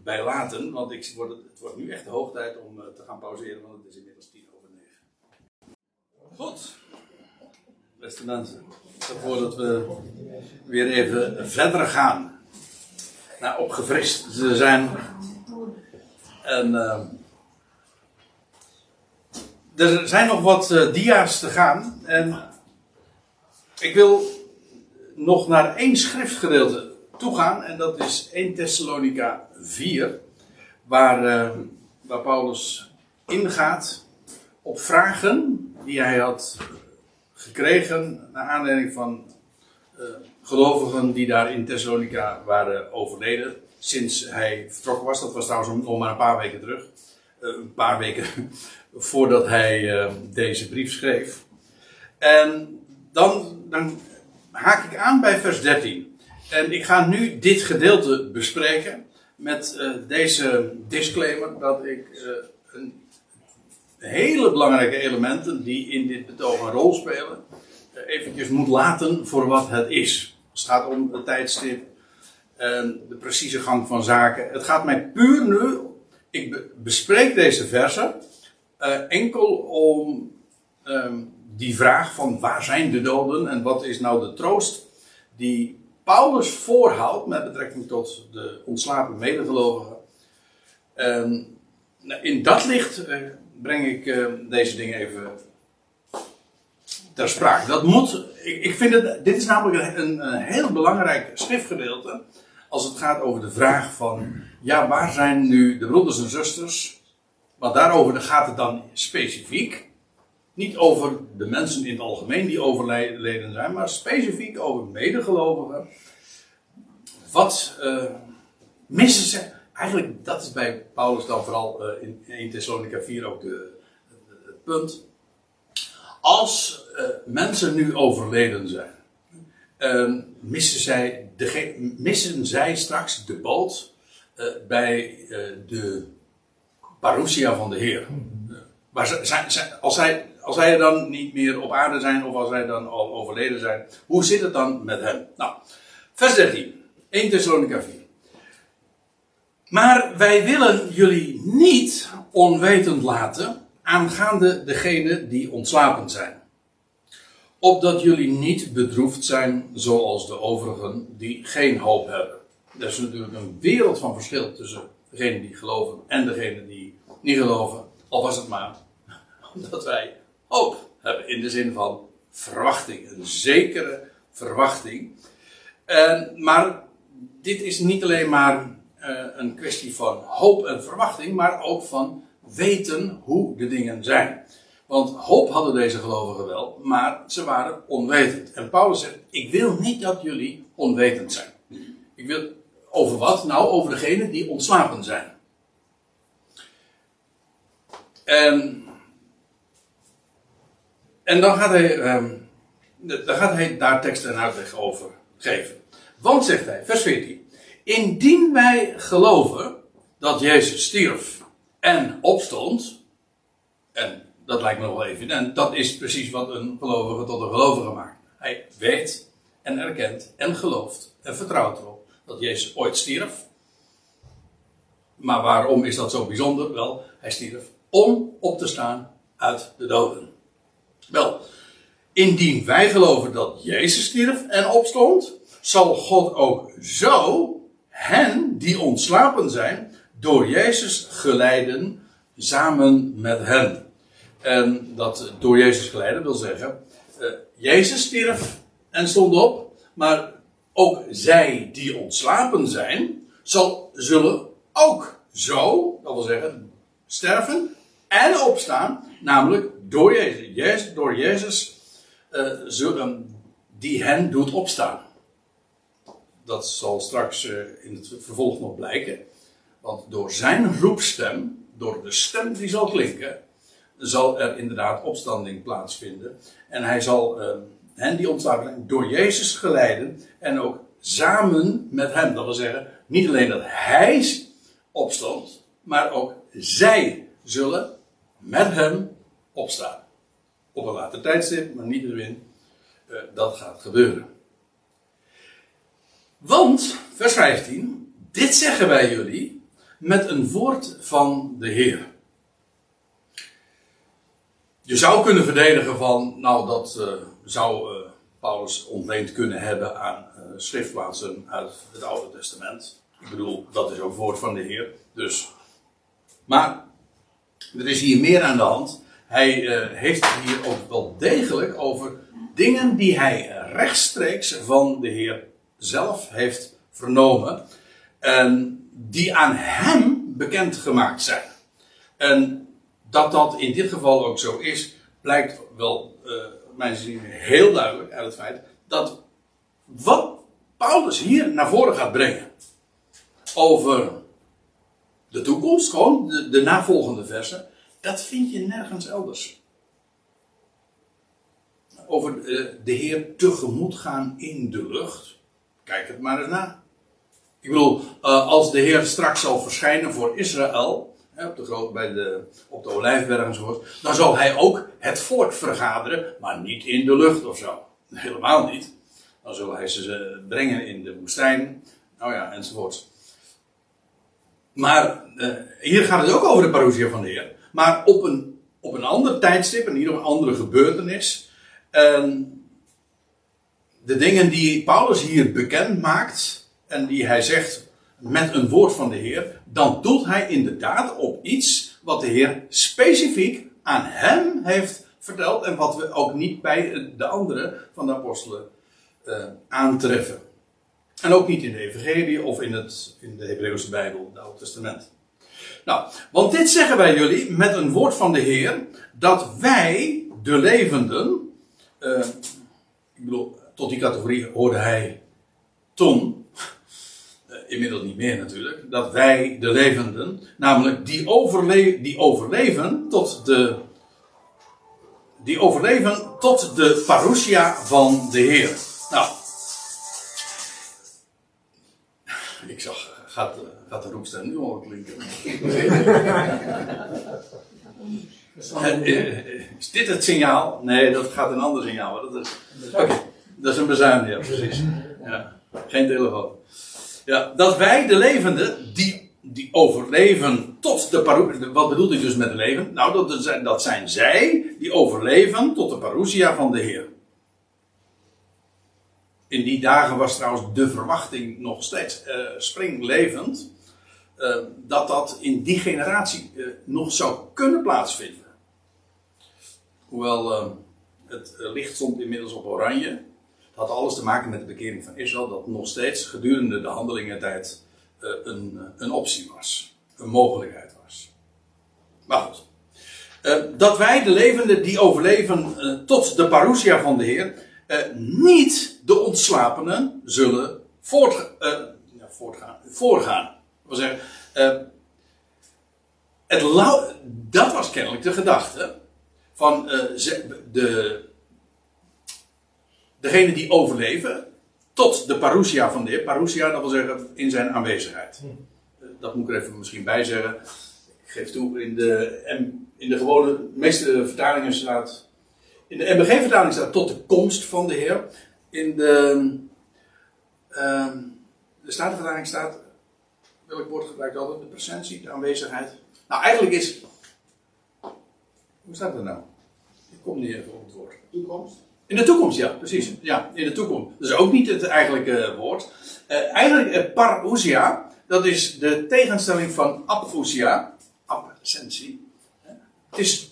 [SPEAKER 1] bij laten, want ik word, het wordt nu echt de hoog tijd om te gaan pauzeren, want het is inmiddels tien over negen. Goed, beste mensen, voordat we weer even verder gaan, nou, opgefrist te zijn. En er zijn nog wat dia's te gaan en ik wil nog naar één schriftgedeelte toegaan. En dat is 1 Thessalonica 4. Waar, uh, waar Paulus ingaat op vragen die hij had gekregen naar aanleiding van uh, gelovigen die daar in Thessalonica waren overleden. Sinds hij vertrokken was. Dat was trouwens nog maar een paar weken terug. Uh, een paar weken voordat hij uh, deze brief schreef. En dan, dan haak ik aan bij vers 13. En ik ga nu dit gedeelte bespreken met deze disclaimer dat ik een hele belangrijke elementen die in dit betoog een rol spelen, uh, eventjes moet laten voor wat het is. Het gaat om het tijdstip de precieze gang van zaken. Het gaat mij puur nu, ik bespreek deze versen enkel om um, die vraag van waar zijn de doden en wat is nou de troost die Paulus voorhoudt met betrekking tot de ontslapen medegelovigen. En in dat licht uh, breng ik uh, deze dingen even ter sprake. Dat moet, ik, ik vind het, dit is namelijk een, een, heel belangrijk schriftgedeelte als het gaat over de vraag van, ja, waar zijn nu de broeders en zusters? Want daarover gaat het dan specifiek. Niet over de mensen in het algemeen die overleden zijn, maar specifiek over medegelovigen. Wat uh, missen ze? Eigenlijk, dat is bij Paulus dan vooral uh, in 1 Thessalonica 4 ook de, het punt. Als uh, mensen nu overleden zijn, missen, zij de, missen zij straks de boot bij de parousia van de Heer. Maar zijn, als zij als zij dan niet meer op aarde zijn of als zij dan al overleden zijn, hoe zit het dan met hen? Nou, vers 13, 1 Thessalonica 4. Maar wij willen jullie niet onwetend laten aangaande degene die ontslapen zijn. Opdat jullie niet bedroefd zijn zoals de overigen die geen hoop hebben. Er is natuurlijk een wereld van verschil tussen degene die geloven en degene die niet geloven. Al was het maar omdat wij hoop hebben. In de zin van verwachting, een zekere verwachting. maar dit is niet alleen maar uh, een kwestie van hoop en verwachting, maar ook van weten hoe de dingen zijn. Want hoop hadden deze gelovigen wel, maar ze waren onwetend. En Paulus zegt: Ik wil niet dat jullie onwetend zijn. Ik wil over wat? Nou, over degenen die ontslapen zijn. En en dan gaat hij, um, dan gaat hij daar tekst en uitleg over geven. Want, zegt hij, vers 14. Indien wij geloven dat Jezus stierf en opstond, en dat lijkt me wel evident, dat is precies wat een gelovige tot een gelovige maakt. Hij weet en erkent en gelooft en vertrouwt erop dat Jezus ooit stierf. Maar waarom is dat zo bijzonder? Wel, hij stierf om op te staan uit de doden. Wel, indien wij geloven dat Jezus stierf en opstond, zal God ook zo hen die ontslapen zijn, door Jezus geleiden, samen met hen. En dat door Jezus geleiden wil zeggen, uh, Jezus stierf en stond op, maar ook zij die ontslapen zijn, zal, zullen ook zo, dat wil zeggen, sterven en opstaan, namelijk door Jezus. Jezus door Jezus zullen, die hen doet opstaan. Dat zal straks uh, in het vervolg nog blijken. Want door zijn roepstem, door de stem die zal klinken, zal er inderdaad opstanding plaatsvinden. En hij zal hen die ontstaan door Jezus geleiden en ook samen met hem. Dat wil zeggen, niet alleen dat hij opstond, maar ook zij zullen met hem opstaan. Op een later tijdstip, maar niet. Uh, dat gaat gebeuren. Want, vers 15, dit zeggen wij jullie met een woord van de Heer. Je zou kunnen verdedigen van, nou dat uh, zou uh, Paulus ontleend kunnen hebben aan uh, schriftplaatsen uit het Oude Testament. Ik bedoel, dat is ook woord van de Heer. Dus, maar er is hier meer aan de hand. Hij heeft hier ook wel degelijk over dingen die hij rechtstreeks van de Heer zelf heeft vernomen. En die aan hem bekendgemaakt zijn. En dat dat in dit geval ook zo is, blijkt wel uh, mijn zin heel duidelijk uit het feit dat wat Paulus hier naar voren gaat brengen over de toekomst, gewoon de, de navolgende versen, dat vind je nergens elders. Over de, de Heer tegemoet gaan in de lucht. Kijk het maar eens na. Ik bedoel, uh, als de Heer straks zal verschijnen voor Israël, op, de, bij de, op de Olijfberg enzovoort, dan zal hij ook het volk vergaderen, maar niet in de lucht of zo. Helemaal niet. Dan zal hij ze brengen in de woestijn, nou ja, enzovoort. Maar uh, hier gaat het ook over de parousia van de Heer. Maar op een, op een ander tijdstip, en niet op een andere gebeurtenis. En de dingen die Paulus hier bekend maakt, en die hij zegt met een woord van de Heer, dan doet hij inderdaad op iets wat de Heer specifiek aan hem heeft verteld en wat we ook niet bij de andere van de apostelen uh, aantreffen. En ook niet in de Evangelie of in, het, in de Hebreeuwse Bijbel, het Oude Testament. Nou, want dit zeggen wij jullie met een woord van de Heer, dat wij, de levenden, uh, ik bedoel, tot die categorie hoorde hij toen, uh, inmiddels niet meer natuurlijk, dat wij, de levenden, namelijk die, overle die overleven tot de, die overleven tot de parousia van de Heer. Nou, ik zag, gaat, gaat de roepstem nu al klinken? is dit het signaal? Nee, dat gaat een ander signaal. Okay, dat is een bezuin, ja, precies. Ja, geen telefoon. Ja, dat wij, de levenden, die, die overleven tot de parousia. Wat bedoelt hij dus met leven? Nou, dat zijn, dat zijn zij die overleven tot de parousia van de Heer. In die dagen was trouwens de verwachting nog steeds uh, springlevend. Uh, dat dat in die generatie uh, nog zou kunnen plaatsvinden. Hoewel het licht stond inmiddels op oranje. Had alles te maken met de bekering van Israël. Dat nog steeds gedurende de handelingentijd een, een optie was. Een mogelijkheid was. Maar goed. dat wij de levenden die overleven tot de parousia van de Heer uh, niet de ontslapenen zullen voort, uh, voortgaan, voorgaan. wil zeggen, uh, het dat was kennelijk de gedachte van de, degene die overleven tot de parousia van de Heer. Parousia, dat wil zeggen in zijn aanwezigheid. Dat moet ik er even misschien bij zeggen. Ik geef toe, in de, in de gewone, meeste vertalingen staat in de MBG-vertaling staat tot de komst van de Heer. In de, uh, de Statenvertaling staat, welk woord gebruikt altijd? De presentie, de aanwezigheid. Nou, eigenlijk is. Hoe staat dat nou? Ik kom niet even op het woord.
[SPEAKER 2] Toekomst?
[SPEAKER 1] In de toekomst, ja, precies. Ja, in de toekomst. Dat is ook niet het eigenlijke woord. Uh, eigenlijk, uh, parousia, dat is de tegenstelling van apousia, absentie. Het is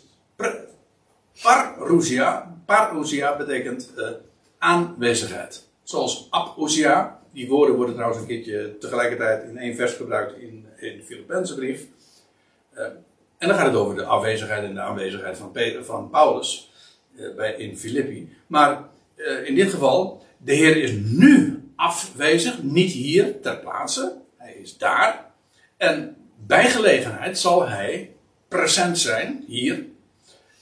[SPEAKER 1] Parousia, parousia betekent aanwezigheid. Zoals apousia, die woorden worden trouwens een keertje tegelijkertijd in één vers gebruikt in, in de Filipijnse brief. En dan gaat het over de afwezigheid en de aanwezigheid van, van Paulus bij, in Filippi. Maar in dit geval, de Heer is nu afwezig, niet hier ter plaatse. Hij is daar. En bij gelegenheid zal hij present zijn, hier,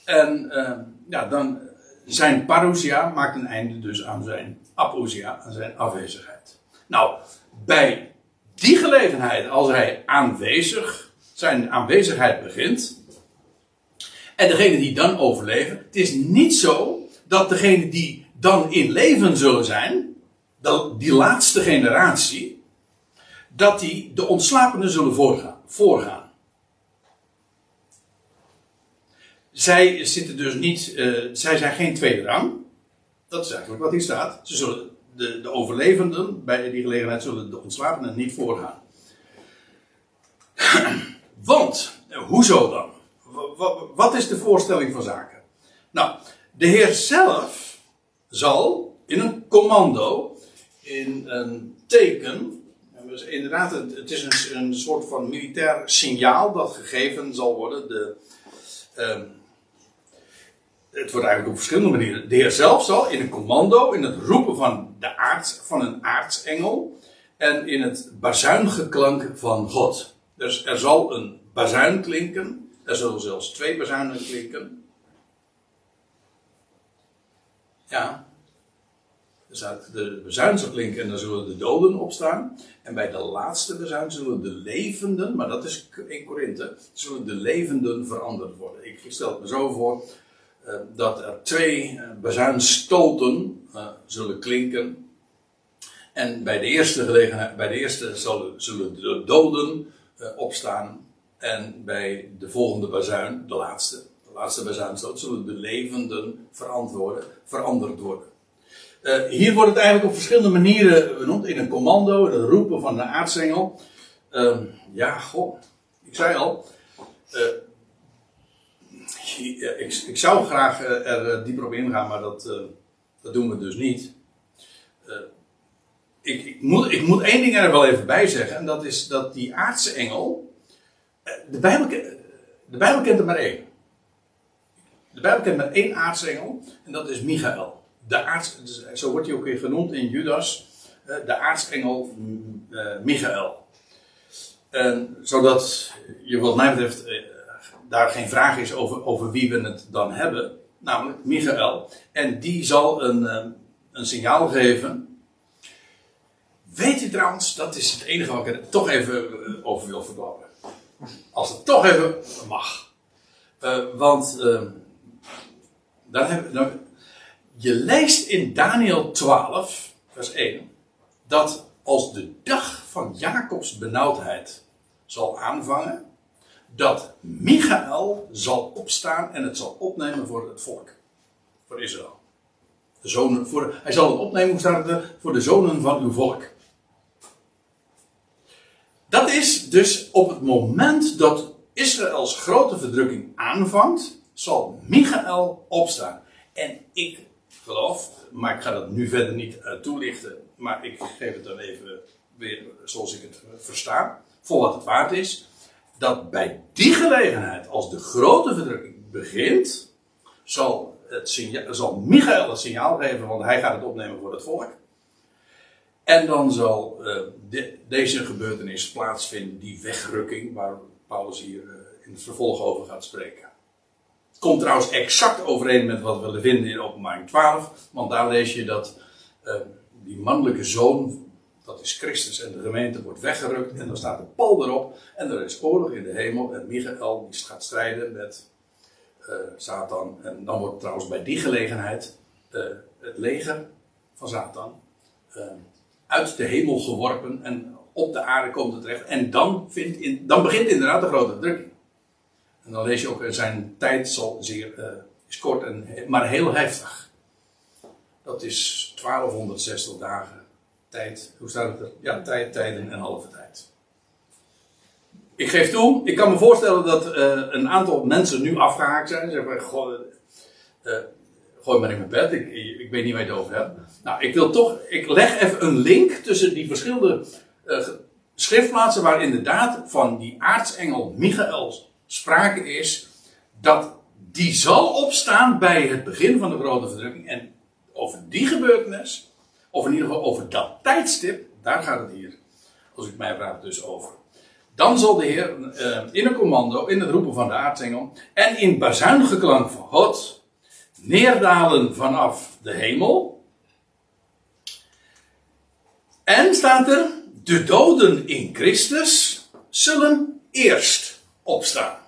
[SPEAKER 1] en uh, ja, dan zijn parousia maakt een einde dus aan zijn apousia, aan zijn afwezigheid. Nou, bij die gelegenheid, als hij aanwezig, zijn aanwezigheid begint, en degene die dan overleven, het is niet zo dat degene die dan in leven zullen zijn, die laatste generatie, dat die de ontslapenen zullen voorgaan. voorgaan. Zij zitten dus niet, uh, zij zijn geen tweede rang. Dat is eigenlijk wat hier staat. Ze zullen, de, de overlevenden bij die gelegenheid zullen de ontslapenen niet voorgaan. Want, eh, hoezo dan? Wat is de voorstelling van zaken? Nou, de Heer zelf zal in een commando, in een teken, inderdaad, het is een, een soort van militair signaal dat gegeven zal worden. De, um, het wordt eigenlijk op verschillende manieren. De Heer zelf zal in een commando, in het roepen van, de aards, van een aartsengel en in het bazuingeklank van God. Dus er zal een bazuin klinken, er zullen zelfs twee bazuinen klinken. Ja. Dus de bezuin klinken en dan zullen de doden opstaan. En bij de laatste bezuin zullen de levenden, maar dat is in Korinthe, zullen de levenden veranderd worden. Ik stel het me zo voor uh, dat er twee uh, bezuinstoten uh, zullen klinken. En bij de eerste gelegenheid, bij de eerste zullen, zullen de doden opstaan. En bij de volgende bazuin, de laatste, laatste bazuinstoot, zullen de levenden verantwoorden, veranderd worden. Uh, hier wordt het eigenlijk op verschillende manieren benoemd. In een commando, het roepen van de aartsengel. Uh, ja, goh, ik zei al. Uh, ik, ik, zou graag er dieper op ingaan, maar dat, dat doen we dus niet. Ik, ik, moet, ik moet één ding er wel even bij zeggen. En dat is dat die aardse engel. De Bijbel, de Bijbel kent er maar één. De Bijbel kent maar één aartsengel. En dat is Michael de aarts, zo wordt hij ook weer genoemd in Judas, eh, de aartsengel uh, Michael. En, zodat je wat mij betreft eh, daar geen vraag is over, over wie we het dan hebben, namelijk Michael. En die zal een, een signaal geven. Weet u trouwens, dat is het enige wat ik er toch even over wil verklappen. Als het toch even mag. want dan, dan, je leest in Daniel 12, vers 1, dat als de dag van Jacobs benauwdheid zal aanvangen, dat Michael zal opstaan en het zal opnemen voor het volk, voor Israël. De zonen, voor, hij zal het opnemen staat voor de zonen van uw volk. Dat is dus op het moment dat Israëls grote verdrukking aanvangt, zal Michael opstaan. En ik geloof, maar ik ga dat nu verder niet uh, toelichten, maar ik geef het dan even weer zoals ik het versta, voor wat het waard is, dat bij die gelegenheid, als de grote verdrukking begint, zal, het zal Michael het signaal geven, want hij gaat het opnemen voor het volk. En dan zal de, deze gebeurtenis plaatsvinden, die wegrukking, waar Paulus hier in het vervolg over gaat spreken. Komt trouwens exact overeen met wat we vinden in openbaring 12. Want daar lees je dat uh, die mannelijke zoon, dat is Christus en de gemeente, wordt weggerukt. En dan staat een pal erop. En er is oorlog in de hemel. En Michael die gaat strijden met uh, Satan. En dan wordt trouwens bij die gelegenheid uh, het leger van Satan uit de hemel geworpen. En op de aarde komt het terecht. En dan, vindt in, dan begint inderdaad de grote drukking. Dan lees je ook, zijn tijd zal zeer, uh, is kort, en, maar heel heftig. Dat is 1260 dagen tijd. Hoe staat het er? Ja, tijd, tijden en halve tijd. Ik geef toe, ik kan me voorstellen dat uh, een aantal mensen nu afgehaakt zijn. Zeggen, uh, gooi maar in mijn bed, ik, ik weet niet waar je het over hebt. Nou, ik wil toch, ik leg even een link tussen die verschillende schriftplaatsen waar inderdaad van die aartsengel Michael sprake is dat die zal opstaan bij het begin van de grote verdrukking. En over die gebeurtenis, of in ieder geval over dat tijdstip, daar gaat het hier, als ik mij vraag, dus over. Dan zal de Heer uh, in een commando, in het roepen van de aartsengel en in bazuingeklank van God neerdalen vanaf de hemel. En staat er, de doden in Christus zullen eerst opstaan.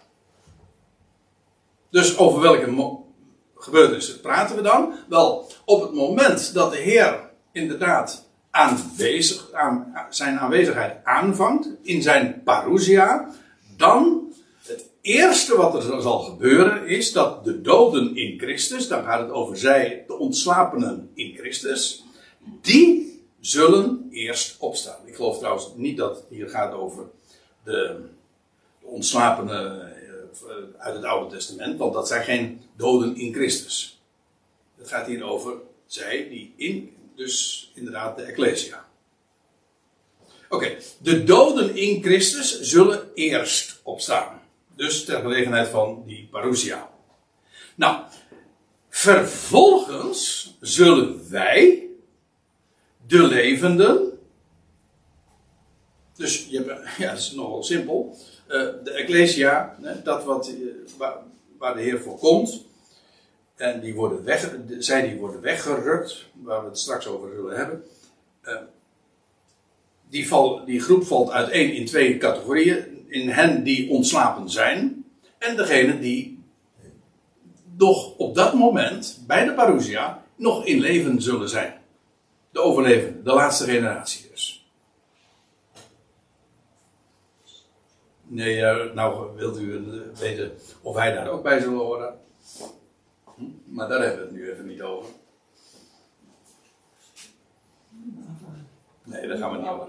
[SPEAKER 1] Dus over welke gebeurtenissen praten we dan? Wel, op het moment dat de Heer inderdaad aanwezig, aan, zijn aanwezigheid aanvangt in zijn parousia, dan het eerste wat er zal gebeuren is dat de doden in Christus, dan gaat het over zij, de ontslapenen in Christus, die zullen eerst opstaan. Ik geloof trouwens niet dat het hier gaat over de, de ontslapenen uit het Oude Testament, want dat zijn geen doden in Christus. Het gaat hier over zij die in, dus inderdaad de Ecclesia. Oké, de doden in Christus zullen eerst opstaan. Dus ter gelegenheid van die parousia. Nou, Vervolgens zullen wij, de levenden. Dus je hebt, ja, dat is nogal simpel. Uh, de Ecclesia, dat wat, uh, waar, de Heer voor komt. En die worden weg, zij die worden weggerukt, waar we het straks over zullen hebben. Uh, die, die groep valt uiteen in twee categorieën. In hen die ontslapen zijn. En degene die nog op dat moment, bij de parousia, nog in leven zullen zijn. De overlevenden, de laatste generatie dus. Nee, nou wilt u weten of wij daar ook bij zullen horen. Hm? Maar daar hebben we het nu even niet over. Nee, daar gaan we niet over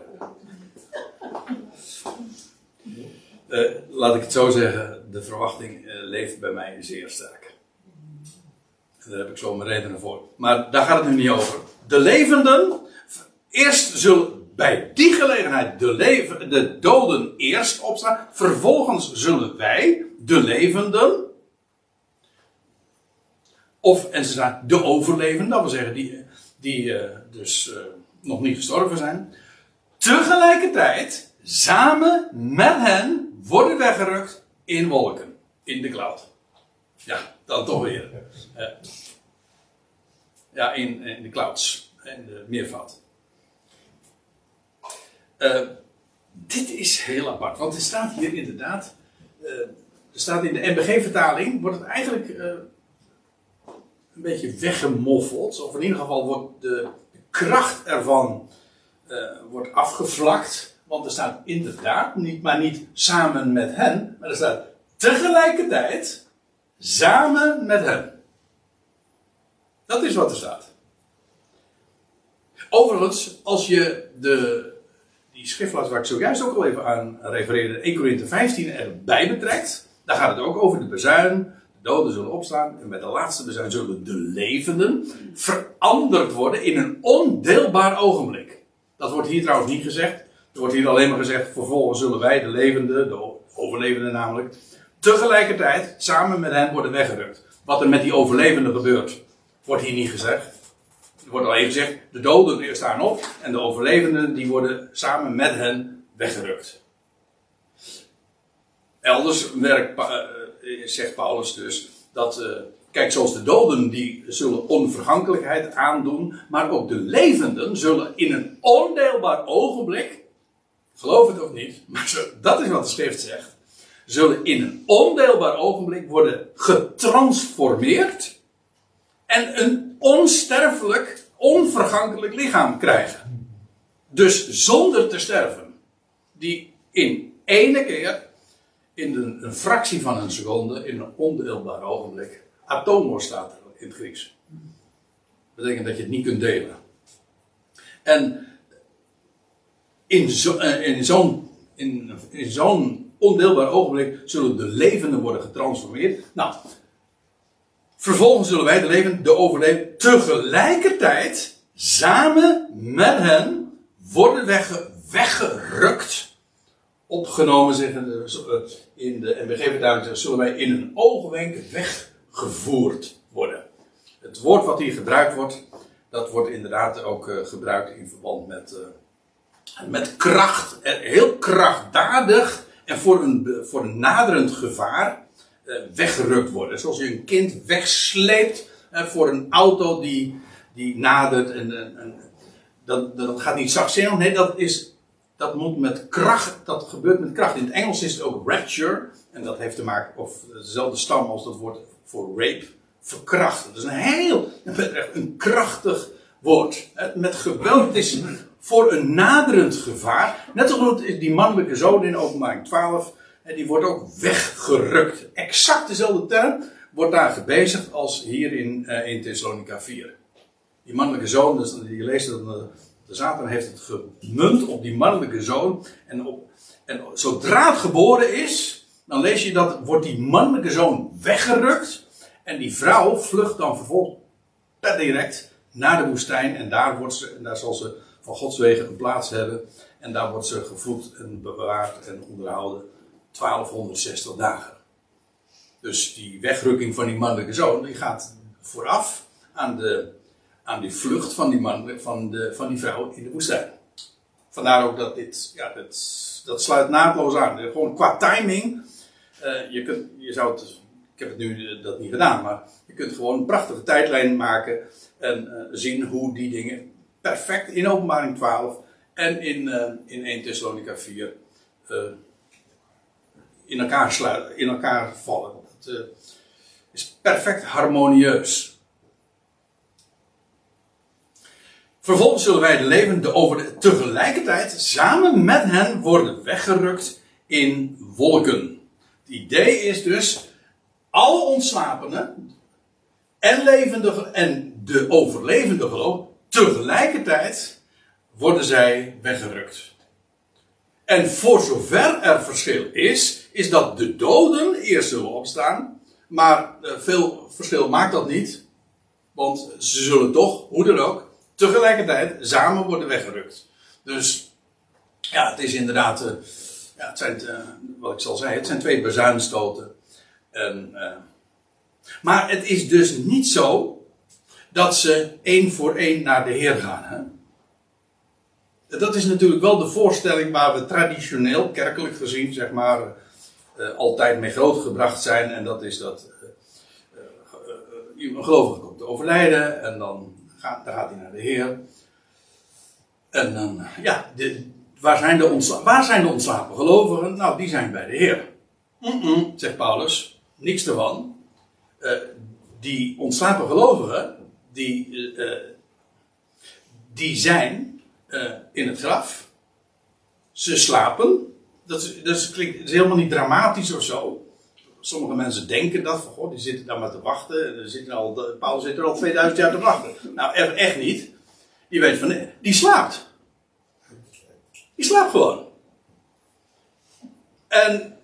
[SPEAKER 1] uh, laat ik het zo zeggen, de verwachting leeft bij mij zeer sterk. Daar heb ik zo mijn redenen voor. Maar daar gaat het nu niet over. De levenden, eerst zullen bij die gelegenheid de, leven, de doden eerst opstaan. Vervolgens zullen wij, de levenden, of, en ze staan de overlevenden, dat wil zeggen die, die uh, dus nog niet gestorven zijn, tegelijkertijd samen met hen worden weggerukt in wolken, in de cloud. Ja, dan toch weer. ja, in, in de clouds, in de meervoud. Uh, dit is heel apart, want er staat hier inderdaad, uh, er staat in de NBG-vertaling, wordt het eigenlijk uh, een beetje weggemoffeld, of in ieder geval wordt de, kracht ervan wordt afgevlakt. Want er staat inderdaad niet, maar niet samen met hen, maar er staat tegelijkertijd samen met hen. Dat is wat er staat. Overigens, als je de, die schriftplaats waar ik zojuist ook al even aan refereerde, 1 Corinthië 15 erbij betrekt, dan gaat het ook over de bezuin, doden zullen opstaan en met de laatste bezuin zullen de levenden veranderd worden in een ondeelbaar ogenblik. Dat wordt hier trouwens niet gezegd. Er wordt hier alleen maar gezegd, vervolgens zullen wij, de levenden, de overlevenden namelijk, tegelijkertijd samen met hen worden weggerukt. Wat er met die overlevenden gebeurt, wordt hier niet gezegd. Wordt alleen gezegd, de doden staan op en de overlevenden die worden samen met hen weggerukt. Elders werkt eh, eh, zegt Paulus dus, dat, uh, kijk, zoals de doden die zullen onvergankelijkheid aandoen, maar ook de levenden zullen in een ondeelbaar ogenblik, geloof het of niet, maar dat is wat de schrift zegt, zullen in een ondeelbaar ogenblik worden getransformeerd en een onsterfelijk, onvergankelijk lichaam krijgen. Dus zonder te sterven. Die in ene keer in een, fractie van een seconde, in een ondeelbaar ogenblik. Atomos staat er in het Grieks. Dat betekent dat je het niet kunt delen. En in zo'n in zo'n in, in zo'n ondeelbaar ogenblik zullen de levenden worden getransformeerd. Nou, vervolgens zullen wij de levenden, de overlevenden, tegelijkertijd samen met hen worden wegge, weggerukt opgenomen, zeggen de, in de NBG-vertaling, zullen wij in een oogwenk weggevoerd worden. Het woord wat hier gebruikt wordt, dat wordt inderdaad ook uh, gebruikt in verband met, uh, met kracht, heel krachtdadig en voor een, voor een naderend gevaar weggerukt worden. Zoals je een kind wegsleept voor een auto die, die nadert. En, en, en dat, dat gaat niet zachtzinnig, nee, dat is dat moet met kracht, dat gebeurt met kracht. In het Engels is het ook rapture. En dat heeft te maken, of dezelfde stam als dat woord voor rape, verkrachten. Dat is een heel, een krachtig woord. Met geweld, het is voor een naderend gevaar. Net zoals die mannelijke zoon in openbaring 12, die wordt ook weggerukt. Exact dezelfde term wordt daar gebezigd als hier in, uh, in Thessalonica 4. Die mannelijke zoon, dus je leest dat de Satan heeft het gemunt op die mannelijke zoon. En, op, en zodra het geboren is, dan lees je dat wordt die mannelijke zoon weggerukt. En die vrouw vlucht dan vervolgens per direct naar de woestijn. En daar, wordt ze, daar zal ze van Gods wegen een plaats hebben. En daar wordt ze gevoed en bewaard en onderhouden 1260 dagen. Dus die wegrukking van die mannelijke zoon, die gaat vooraf aan, de, aan die vlucht van die, man, van, de, van die vrouw in de woestijn. Vandaar ook dat dit, ja, dat, dat sluit naadloos aan. Gewoon qua timing. eh, je, kunt, je zou ik heb het nu eh, dat niet gedaan, maar je kunt gewoon een prachtige tijdlijn maken en eh, zien hoe die dingen perfect in openbaring 12 en in, in 1 Thessalonica 4 eh, in, elkaar sluiten, in elkaar vallen. Het eh, is perfect harmonieus. Vervolgens zullen wij de levenden over de, tegelijkertijd samen met hen worden weggerukt in wolken. Het idee is dus, alle ontslapenen en levende en de overlevende geloof, tegelijkertijd worden zij weggerukt. En voor zover er verschil is, is dat de doden eerst zullen opstaan. Maar eh, veel verschil maakt dat niet. Want ze zullen toch, hoe dan ook, tegelijkertijd samen worden weggerukt. Dus ja, het is inderdaad, eh, ja, het zijn, eh, wat ik zal zeggen, het zijn twee bezuinstoten. En, maar het is dus niet zo dat ze één voor één naar de Heer gaan. Hè? Dat is natuurlijk wel de voorstelling waar we traditioneel, kerkelijk gezien, zeg maar, eh, altijd mee grootgebracht zijn. En dat is dat eh, eh, een gelovige komt te overlijden en dan gaat, dan gaat hij naar de Heer. En dan, ja, de, waar, zijn de ontsla- waar zijn de ontslapen gelovigen? Nou, die zijn bij de Heer. Zegt Paulus, niks ervan. Die ontslapen gelovigen, die, die zijn in het graf. Ze slapen. Dat, dat klinkt, is helemaal niet dramatisch of zo. Sommige mensen denken dat, van, goh, die zitten daar maar te wachten. Er zitten al, Paulus zit er al 2000 jaar te wachten. Nou, echt, niet. Die weet van, die slaapt. Die slaapt gewoon. En,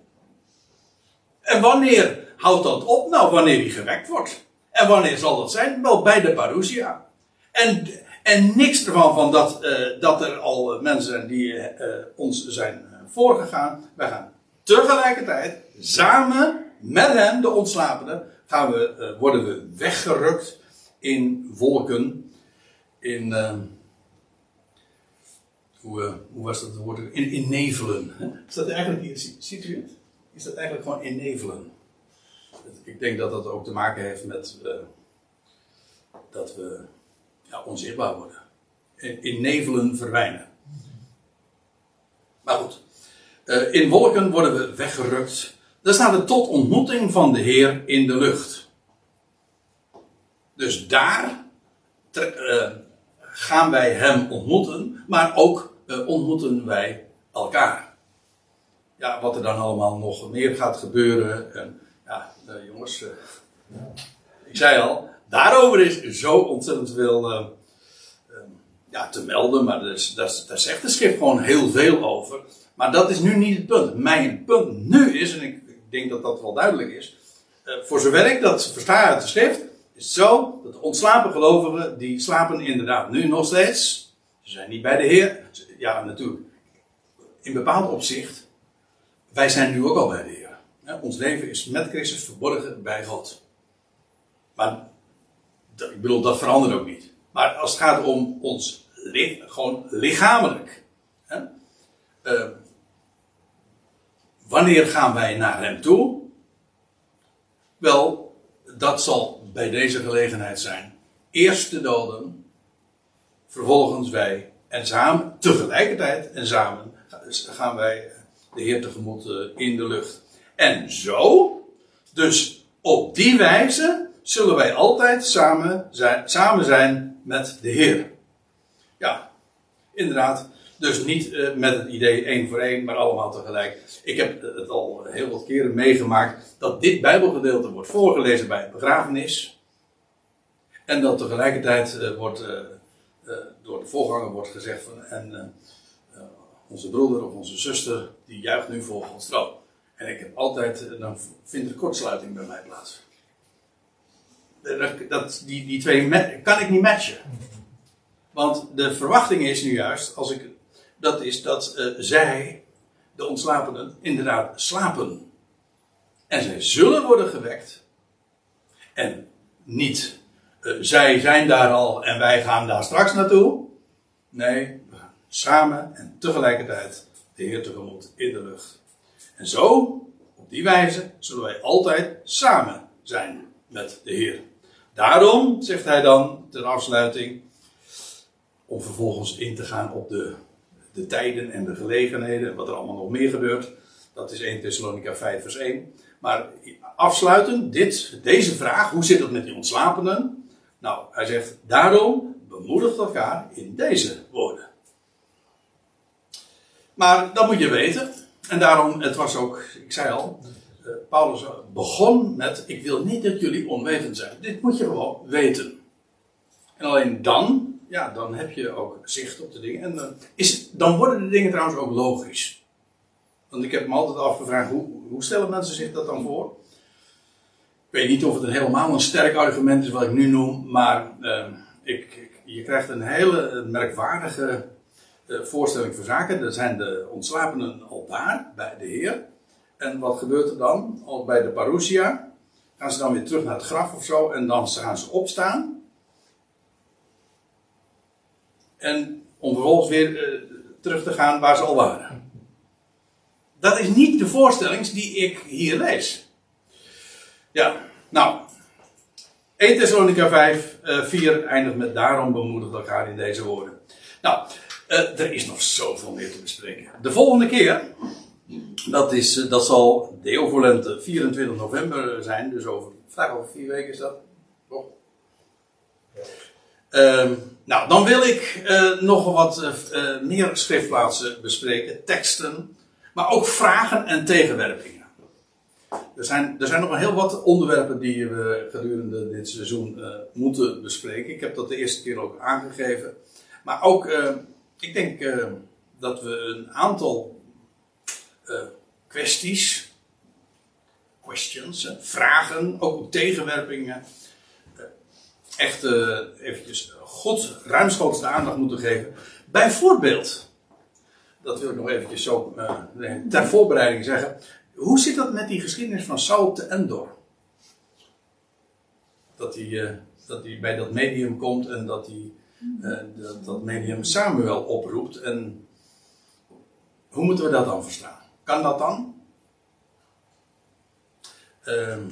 [SPEAKER 1] en wanneer houdt dat op? Nou, wanneer hij gewekt wordt. En wanneer zal dat zijn? Wel bij de parousia. En, en niks ervan van dat, eh, dat er al eh, mensen zijn die eh, ons zijn voorgegaan. Wij gaan tegelijkertijd, samen met hen, de ontslapenen, gaan we, eh, worden we weggerukt in wolken. In, eh, hoe, eh, hoe was dat woord? In, in nevelen. hè? Is dat eigenlijk, ziet u het? Is dat eigenlijk gewoon in nevelen? Ik denk dat dat ook te maken heeft met eh, dat we ja, onzichtbaar worden. In, in nevelen verdwijnen. Maar goed. Eh, in wolken worden we weggerukt. Daar staat het tot ontmoeting van de Heer in de lucht. Dus daar eh, gaan wij Hem ontmoeten, maar ook eh, ontmoeten wij elkaar. Ja, wat er dan allemaal nog meer gaat gebeuren. En, ja, jongens, ik zei al, daarover is zo ontzettend veel ja, te melden, maar daar, daar zegt de schrift gewoon heel veel over. Maar dat is nu niet het punt. Mijn punt nu is, en ik, denk dat dat wel duidelijk is, eh, voor zover ik dat versta uit de schrift, is het zo dat de ontslapen gelovigen, die slapen inderdaad nu nog steeds. Ze zijn niet bij de Heer. Ja, natuurlijk. In bepaald opzicht, wij zijn nu ook al bij de Heer. Ons leven is met Christus verborgen bij God. Maar ik bedoel, dat verandert ook niet. Maar als het gaat om ons gewoon lichamelijk. Hè, eh, wanneer gaan wij naar Hem toe? Wel, dat zal bij deze gelegenheid zijn. Eerst de doden, vervolgens wij. En samen, tegelijkertijd en samen, gaan wij de Heer tegemoet eh, in de lucht. En zo, dus op die wijze, zullen wij altijd samen zijn, samen zijn met de Heer. Ja, inderdaad. Dus niet eh, met het idee één voor één, maar allemaal tegelijk. Ik heb het al heel wat keren meegemaakt dat dit Bijbelgedeelte wordt voorgelezen bij een begrafenis. En dat tegelijkertijd eh, wordt, eh, door de voorganger wordt gezegd van, en onze broeder of onze zuster, die juicht nu voor troon. En ik heb altijd, dan vindt er kortsluiting bij mij plaats. Dat, die, die twee kan ik niet matchen. Want de verwachting is nu juist, als ik, dat is dat eh, zij, de ontslapenen, inderdaad slapen. En zij zullen worden gewekt. En niet eh, zij zijn daar al en wij gaan daar straks naartoe. Nee, we gaan samen en tegelijkertijd de Heer tegemoet in de lucht. En zo, op die wijze, zullen wij altijd samen zijn met de Heer. Daarom, zegt hij dan ter afsluiting, om vervolgens in te gaan op de, de tijden en de gelegenheden, wat er allemaal nog meer gebeurt. Dat is 1 Thessalonica 5 vers 1. Maar afsluiten, dit, deze vraag, hoe zit het met die ontslapenen? Nou, hij zegt, daarom bemoedigt elkaar in deze woorden. Maar dat moet je weten. En daarom, het was ook, ik zei al, eh, Paulus begon met: Ik wil niet dat jullie onwetend zijn. Dit moet je gewoon weten. En alleen dan, ja, dan heb je ook zicht op de dingen. En dan, is, dan worden de dingen trouwens ook logisch. Want ik heb me altijd afgevraagd: hoe, hoe stellen mensen zich dat dan voor? Ik weet niet of het helemaal een sterk argument is wat ik nu noem, maar uh, ik, je krijgt een hele merkwaardige uh, voorstelling voor zaken. Er zijn de ontslapenen al daar, bij de Heer. En wat gebeurt er dan? Al bij de parousia gaan ze dan weer terug naar het graf of zo en dan gaan ze opstaan. En om vervolgens weer uh, terug te gaan waar ze al waren. Dat is niet de voorstelling die ik hier lees. Ja, nou. 1 Thessalonica 5, uh, 4 eindigt met daarom bemoedigt elkaar in deze woorden. Nou, uh, er is nog zoveel meer te bespreken. De volgende keer dat, is, eh, dat zal Volente 24 november zijn, dus over, vraag over vier weken is dat. Toch? Uh, nou, dan wil ik uh, nog wat uh, meer schriftplaatsen bespreken, teksten, maar ook vragen en tegenwerpingen. Er zijn, er zijn nog een heel wat onderwerpen die we gedurende dit seizoen moeten bespreken. Ik heb dat de eerste keer ook aangegeven. Maar ook, ik denk dat we een aantal kwesties, questions, vragen, ook tegenwerpingen, eh, echt uh, eventjes God ruimschoots de aandacht moeten geven. Bijvoorbeeld, dat wil ik nog eventjes zo uh, ter voorbereiding zeggen, hoe zit dat met die geschiedenis van Saul te Endor? Dat hij, uh, dat hij bij dat medium komt en dat hij dat, dat medium Samuel oproept. En hoe moeten we dat dan verstaan? Kan dat dan? De,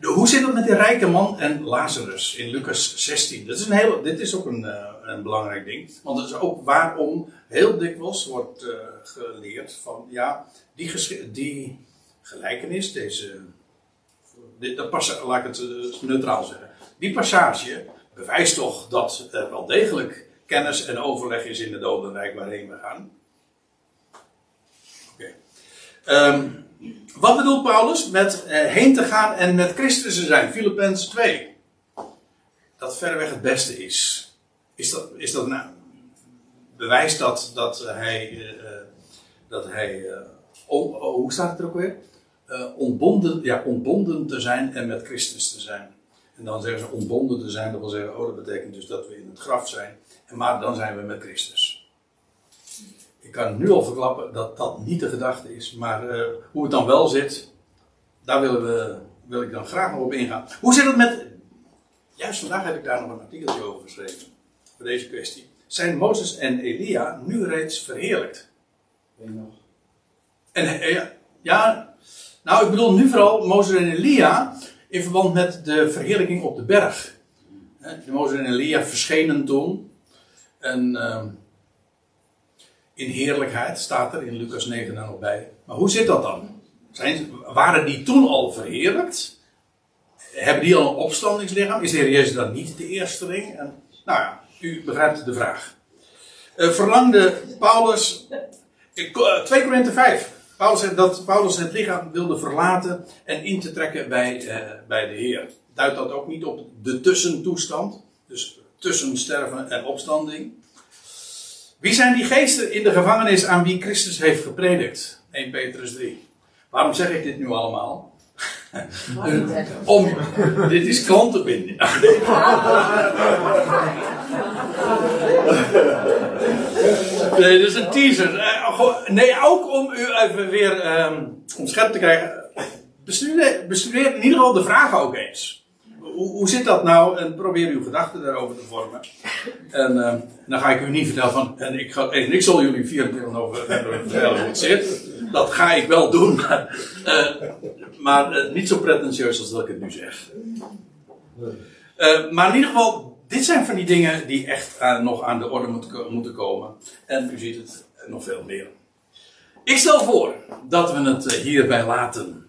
[SPEAKER 1] hoe zit het met die rijke man en Lazarus in Lucas 16? Dat is een heel, dit is ook een, uh, een belangrijk ding. Want dat is ook waarom heel dikwijls wordt uh, geleerd van ja, die, die gelijkenis, deze. Dit, dat pas, laat ik het uh, neutraal zeggen. Die passage bewijst toch dat er wel degelijk kennis en overleg is in het dodenrijk waarheen we gaan. Um, wat bedoelt Paulus met uh, heen te gaan en met Christus te zijn? Filippenzen 2. Dat verreweg het beste is. Is dat, is dat nou, bewijst dat, dat hij, uh, dat hij oh, hoe staat het er ook weer? ontbonden, ja, ontbonden te zijn en met Christus te zijn. En dan zeggen ze ontbonden te zijn, dat wil zeggen, oh, dat betekent dus dat we in het graf zijn. En maar dan zijn we met Christus ik kan nu al verklappen dat dat niet de gedachte is. Maar uh, hoe het dan wel zit, daar willen we, wil ik dan graag nog op ingaan. Hoe zit het met. Juist vandaag heb ik daar nog een artikeltje over geschreven. Voor deze kwestie. Zijn Mozes en Elia nu reeds verheerlijkt?
[SPEAKER 2] Weet je nog?
[SPEAKER 1] En uh, ja, ja, nou ik bedoel nu vooral Mozes en Elia in verband met de verheerlijking op de berg. Mozes en Elia verschenen toen. En. Uh, in heerlijkheid, staat er in Lucas 9 dan nog bij. Maar hoe zit dat dan? Zijn, waren die toen al verheerlijkt? Hebben die al een opstandingslichaam? Is de Heer Jezus dan niet de eerste ring? En, nou ja, u begrijpt de vraag. Uh, verlangde Paulus. 2 eh, Korinthe 5. Paulus zegt dat Paulus het lichaam wilde verlaten en in te trekken bij, uh, bij de Heer. Duidt dat ook niet op de tussentoestand? Dus tussen sterven en opstanding. Wie zijn die geesten in de gevangenis aan wie Christus heeft gepredikt? 1 Petrus 3. Waarom zeg ik dit nu allemaal? Om, dit is klantenbinding. nee, dit is een teaser. Eh, nee, ook om u even weer um, om scherp te krijgen. Bestudeer, bestudeer in ieder geval de vraag ook eens. Hoe, zit dat nou? En probeer uw gedachten daarover te vormen. En eh, dan ga ik u niet vertellen van. En ik, ga, ik zal jullie 24 over vertellen hoe het zit. Dat ga ik wel doen, maar, eh, maar eh, niet zo pretentieus als dat ik het nu zeg. Maar in ieder geval, dit zijn van die dingen die echt nog aan de orde moet moeten komen. En u ziet het nog veel meer. Ik stel voor dat we het hierbij laten.